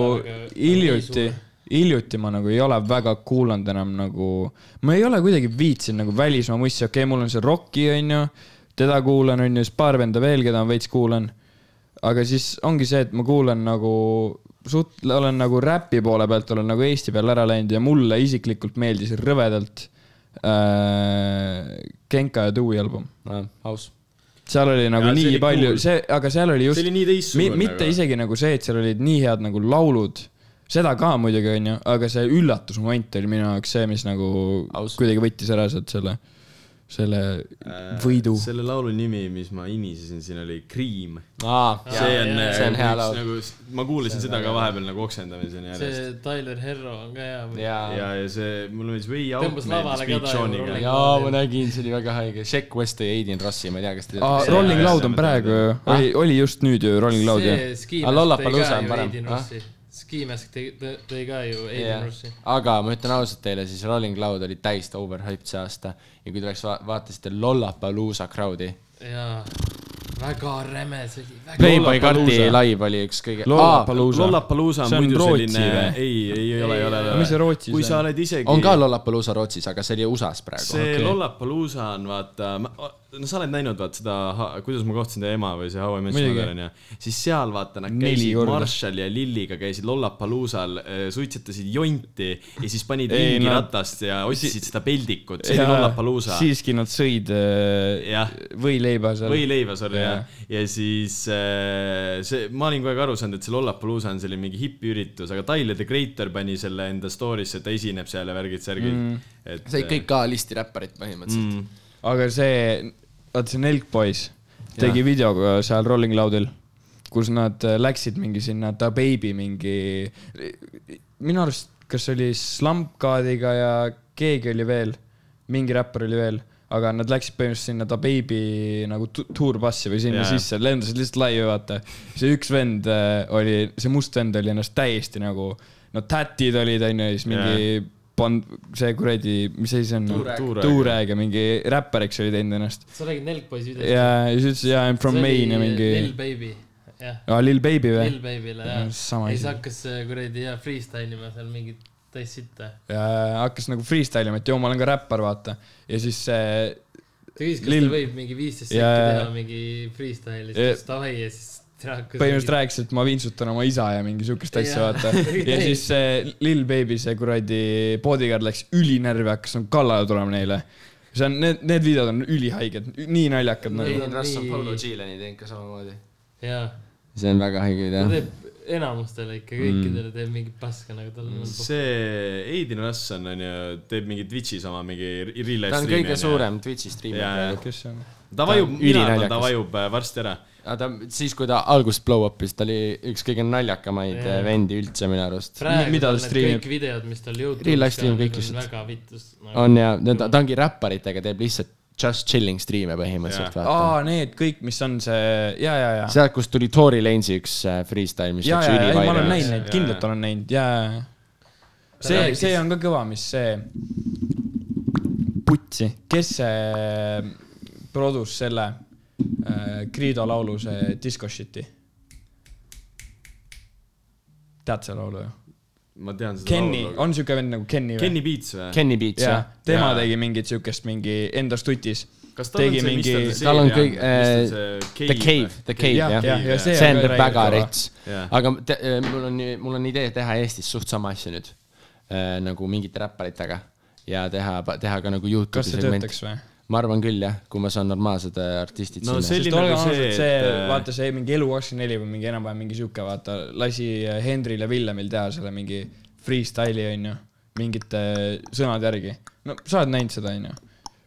hiljuti, hiljuti ma nagu ei ole väga kuulanud enam nagu, ma ei ole kuidagi viitsinud nagu välismaa mussi, okei okay,, mul on see Rocki onju, teda kuulan onju, siis paar venda veel, keda ma veits kuulan. aga siis ongi see, et ma kuulan nagu suht-, olen nagu räpi poole pealt olen nagu Eesti peale ära läinud ja mulle isiklikult meeldis rõvedalt äh, Genka ja Dewey album. aus. Seal oli nagu see nii oli palju cool., see, aga seal oli just see oli nii teistsugune. mitte isegi nagu see, et seal olid nii head nagu laulud, seda ka muidugi onju, aga see üllatusmoment oli minu jaoks see, mis nagu Aus. kuidagi võttis ära sealt selle, selle võidu. Äh, selle laulu nimi, mis ma inisesin siin oli Cream. aa, see on, see on hea laul. nagu, ma kuulasin seda ka vahepeal nagu oksendamiseni järjest. see Tyler Herro on ka hea. jaa, ja, ja see, mulle meeldis Way Out Tõmbas meeldis lavale ka Big ta ju, Johniga Rolling- jaa, ma nägin, see oli väga haige. Sheck West ja Aidin Rossi, ma ei tea, kas te teate. Rolling Loud on praegu ju, oli, oli just nüüd ju Rolling Loud ju. see Ski Aga Mask Lollapalooza tõi on ka ju parem, Aidin ah? Rossi. Ski Mask tõi, tõi ka ju Aidin Rossi. aga ma ütlen ausalt teile, siis Rolling Loud oli täiesti overhyped see aasta ja kui te oleks va vaatasite Lollapalooza crowd'i, jaa, väga räme, see oli väga. Playboy. Karti live oli üks kõige. Lollapalooza. Lollapalooza on on muidu Rootsi selline või?, ei, ei ole, ei ole, ei mis see ole. Rootsis kui sa on? oled isegi. on ka Lollapalooza Rootsis, aga see oli USA-s praegu. see okay. Lollapalooza on vaata, no sa oled näinud vaata seda, kuidas ma kohtasin teie ema või see How I Met Your. Mother onju, siis seal vaata nad käisid. Marshall ja Lilliga käisid Lollapaloozal, suitsetasid jonti ja siis panid Ei, ringi nad- ratast ja otsisid seda peldikut, see oli Lollapalooza. siiski nad sõid äh, võileiba seal. võileiva, sorry Jaa. jah. ja siis äh, see, ma olin kogu aeg aru saanud, et see Lollapalooza on selline mingi hipiüritus, aga Tyler the Creator pani selle enda story'sse, et ta esineb seal ja värgid-särgid mm.. et see kõik A-listi räpparid põhimõtteliselt mm.. Aga see, vaata see Nelk Boys tegi video ka seal Rolling Loudil, kus nad äh, läksid mingi sinna Da Baby mingi, minu arust, kas oli Slump Godiga ja keegi oli veel, mingi räppar oli veel, aga nad läksid põhimõtteliselt sinna Da Baby nagu tu- tuurbassi või sinna yeah. sisse, lendasid lihtsalt laivi, vaata. see üks vend äh, oli, see must vend oli ennast täiesti nagu, no tätid olid, onju, ja siis mingi yeah. pand-, see kuradi, mis asi see on? Tuureg. ja mingi räppar, eks oli teinud ennast. sa räägid Nelk Boys videost? ja, ja siis ütles ja I m from Maine ja mingi, Lil Baby, jah. aa Lil Baby või Lil? Baby'le jah. ja siis hakkas kuradi jah freestyle ima seal mingit täis sitta. ja hakkas nagu freestyle ima, et joo, ma olen ka räppar, vaata. ja siis see, ta küsis, kas Lil- ta võib mingi viisteist Jaa, sekki jaa. teha mingi freestyle'i, siis davai ja siis ta. Põhimõtteliselt rääkis, et ma vintsutan oma isa ja mingi siukest asja, vaata. ja siis see Lil Baby, see kuradi bodyguard läks ülinärvi, hakkas nagu kallale tulema neile. see on, need, need videod on ülihaiged, nii naljakad nagu. Aiden Russ on Paulo Gileni teinud ka samamoodi. see on väga haige ta video. teeb enamustele ikka kõikidele teeb mingit paska nagu tal on. see Aiden Russ on, onju, teeb mingi Twitch'is oma mingi real life ta on kõige suurem Twitch'i on? ta vajub, mina arvan, ta vajub äh, varsti ära. Aga ta, siis kui ta algust blow up'is, ta oli üks kõige naljakamaid äh, vendi üldse minu arust. mida ta striimib? kõik videod, mis tal Youtube'is Real life stream kõik lihtsalt. väga vitus nagu.. on ja, ta, ta ongi räpparitega, teeb lihtsalt just chilling striime põhimõtteliselt, vaata. aa, need kõik, mis on see, ja, ja, ja. sealt, kust tuli Tory Lanesi üks äh, freestyle, mis ja, läks ja, ma olen näinud neid, kindlalt olen näinud ja, ja, ja. see, see on ka kõva, mis see, putsi, kes see produs selle äh, Credo laulu, see Disco Shit'i? tead seda laulu ju? ma tean seda Kenny, laulu. on siuke vend nagu Kenny või? Kenny Beats või? Kenny Beats, jah., tema Jaa. tegi mingit siukest mingi enda stutis. kas tal on tegi see, mis tal mingi- see tal on seeria kõik- mis see The Cave, The Cave, Jah, jah jah, ja see see on on väga rets. Aga te, mul on, mul on idee teha Eestis suht sama asja nüüd. nagu mingite räpparitega ja teha, teha ka nagu kas Youtube'i see segment. töötaks või? Ma arvan küll jah, kui ma saan normaalsed äh, artistid No sinna olgem nagu see, ausad, see et,, äh, vaata see mingi Elu24 või mingi enam-vähem mingi sihuke, vaata, lasi Hendril ja Villemil teha selle mingi freestyle'i onju, mingite sõnade järgi. no sa oled näinud seda onju?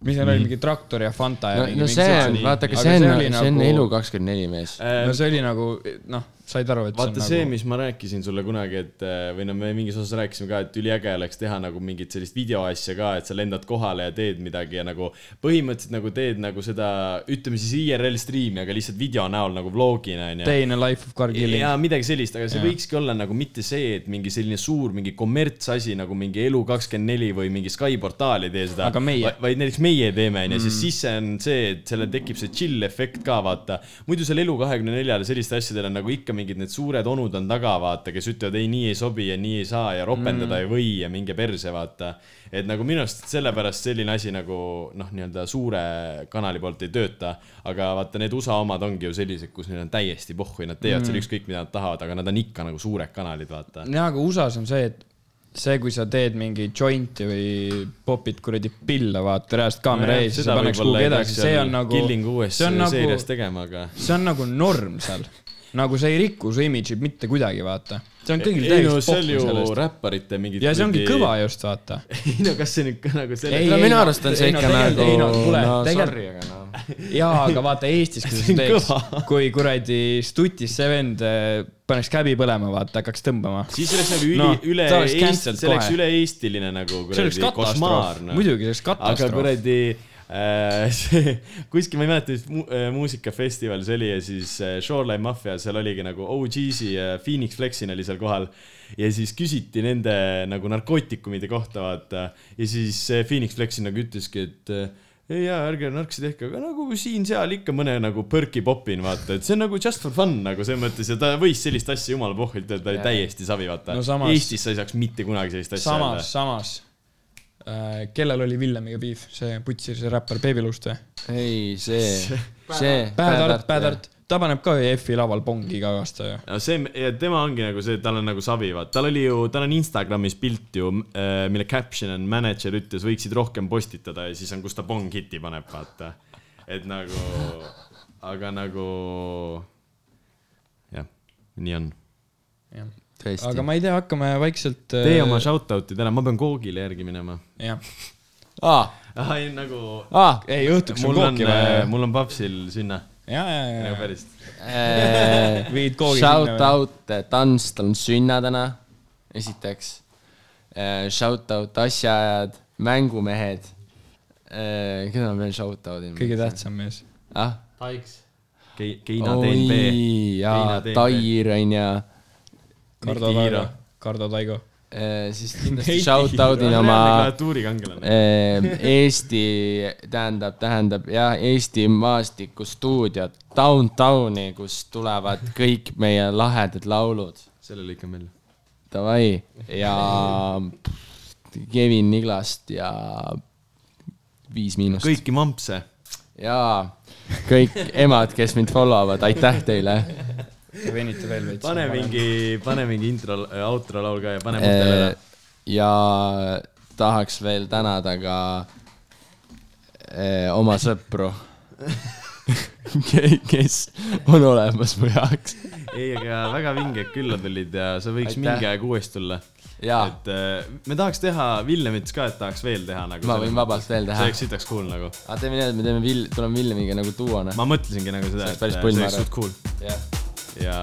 mis seal oli, mingi traktor ja Fanta ja no, mingi no see on, vaata, aga see on, see on elu kakskümmend neli mees. no see oli nagu noh, said aru, et vaata see see, nagu mis ma rääkisin sulle kunagi, et äh, või no me mingis osas rääkisime ka, et üliäge oleks teha nagu mingit sellist videoasja ka, et sa lendad kohale ja teed midagi ja nagu põhimõtteliselt nagu teed nagu seda, ütleme siis IRL striimi, aga lihtsalt video näol nagu vlogina onju. A life of car killing. jaa, midagi sellist, aga see Jaa. võikski olla nagu mitte see, et mingi selline suur mingi kommertsasi nagu mingi Elu24 või mingi Sky portaal ei tee seda. Aga meie. vaid näiteks meie teeme, onju, siis see on see, et sellel tekib see chill efekt ka, vaata. muidu seal Elu24-l selliste asjadel on nagu ikka mingid need suured onud on taga, vaata, kes ütlevad ei, nii ei sobi ja nii ei saa ja ropendada mm. ei või ja minge perse, vaata. et nagu minu arust sellepärast selline asi nagu noh, nii-öelda suure kanali poolt ei tööta, aga vaata, need USA omad ongi ju sellised, kus neil on täiesti pohhu ja nad teevad mm. seal ükskõik, mida nad tahavad, aga nad on ikka nagu suured kanalid, vaata. jaa, aga USA-s on see, et see, kui sa teed mingi jointi või popid kuradi pilla, vaata reaalselt kaamera ees, siis sa paneks kuhugi edasi, see on nagu, Killing uues nagu- seerias tegema, aga. see on nagu norm seal. Nagu see ei riku su imidži mitte kuidagi, vaata. see on kõigil ei no täiesti seal pohhu ju sellest. räpparite mingid. ja see ongi kõva. just, vaata. ei no kas see nüüd ka nagu selle. no minu arust on see ei no ikka nagu ei no kuule, no tegelikult- sorry, aga jaa, aga vaata Eestis, kui sa See teeks kui kuradi stutis see vend eh, paneks käbi põlema, vaata, hakkaks tõmbama. siis oleks nagu üli No, no,, üle Eesti, see oleks üle-eestiline nagu see oleks kuradi košmaar katastroof, noh. muidugi see oleks aga katastroof. kuradi äh, see kuskil, ma ei mäleta, mis mu, äh, muusikafestival see oli ja siis äh, Shoreline Mafia, seal oligi nagu OG-si ja Phoenix Flexin oli seal kohal. ja siis küsiti nende nagu narkootikumide kohta, vaata. ja siis äh, Phoenix Flexin nagu ütleski, et äh, ei jaa, ärge narksi tehke, aga nagu siin-seal ikka mõne nagu põrki popin, vaata, et see on nagu just for fun nagu selles mõttes. Ja ta võis sellist asja jumala pohvilt öelda, ta oli täiesti savi, vaata. No samas- Eestis sa ei saaks mitte kunagi sellist asja samas, samas. äh,, kellel oli Villemiga piif, see putsi, see räppar Baby Lust või? ei, see, see. Bad-Art, Bad-Art, ta paneb ka ju F-i laval pongi iga aasta ju. no see, ja tema ongi nagu see, tal on nagu savi, vaata, tal oli ju, tal on Instagramis pilt ju, mille caption on manager ütles, võiksid rohkem postitada ja siis on, kus ta pong hiti paneb, vaata. et nagu, aga nagu jah, nii on. Tõesti aga. ma ei tea, hakkame vaikselt. tee oma shout-out'id ära, ma pean koogile järgi minema. jah, aa, ah,. ei nagu, aa, ei õhtuks on mul on kooki, vaja. mul on papsil sinna, ja, ja, ja nagu, ja, päriselt. viid koogi Shout sinna. out Tants, tal on sünna täna, esiteks. Shout out asjaajad, mängumehed. keda ma veel shout out in? kõige. tähtsam mees. ah, Taiks. Keina oi, jaa. Tair on ju. Kardo. Taigo, Kardo Taigo. siis kindlasti shout out in oma Eesti, tähendab, tähendab jah, Eesti maastikustuudiot Downtowni, kust tulevad kõik meie lahedad laulud. selle lõikan välja. Davai ja Kevin Niglast ja Viis Miinust. kõiki mampse. jaa, kõik emad, kes mind follow avad, aitäh teile. Venita veel veits. pane mingi, pane mingi intro, outro laul ka ja pane mutele ära. ja tahaks veel tänada ka eh, oma sõpru, kes on olemas mu jaoks. ei, aga väga vinged külla tulid ja sa võiks Aitäh. mingi aeg uuesti tulla. jaa, et äh, me tahaks teha Villemits ka, et tahaks veel teha nagu. Ma võin vabalt veel teha. see oleks sitaks cool nagu. aga teeme nii, et me teeme Vill-, tuleme Villemiga nagu duona. ma mõtlesingi nagu seda, See oleks et äh, see oleks suht cool jah, ja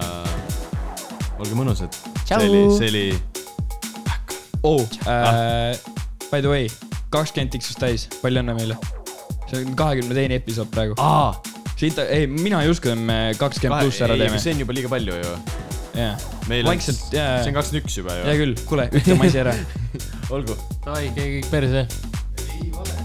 olge mõnusad. See oli, see oli, oh äh,, by the way, kakskümmend tiksus täis, palju õnne meile. see on kahekümne teine episood praegu. aa, siit, ei, mina ei usku, et me kakskümmend pluss ära teeme. see on juba liiga palju ju. jah, meil on, vaikselt, see on kakskümmend üks juba hea ju. küll, kuule, ütle oma asi ära. olgu. käi kõik perse. I can't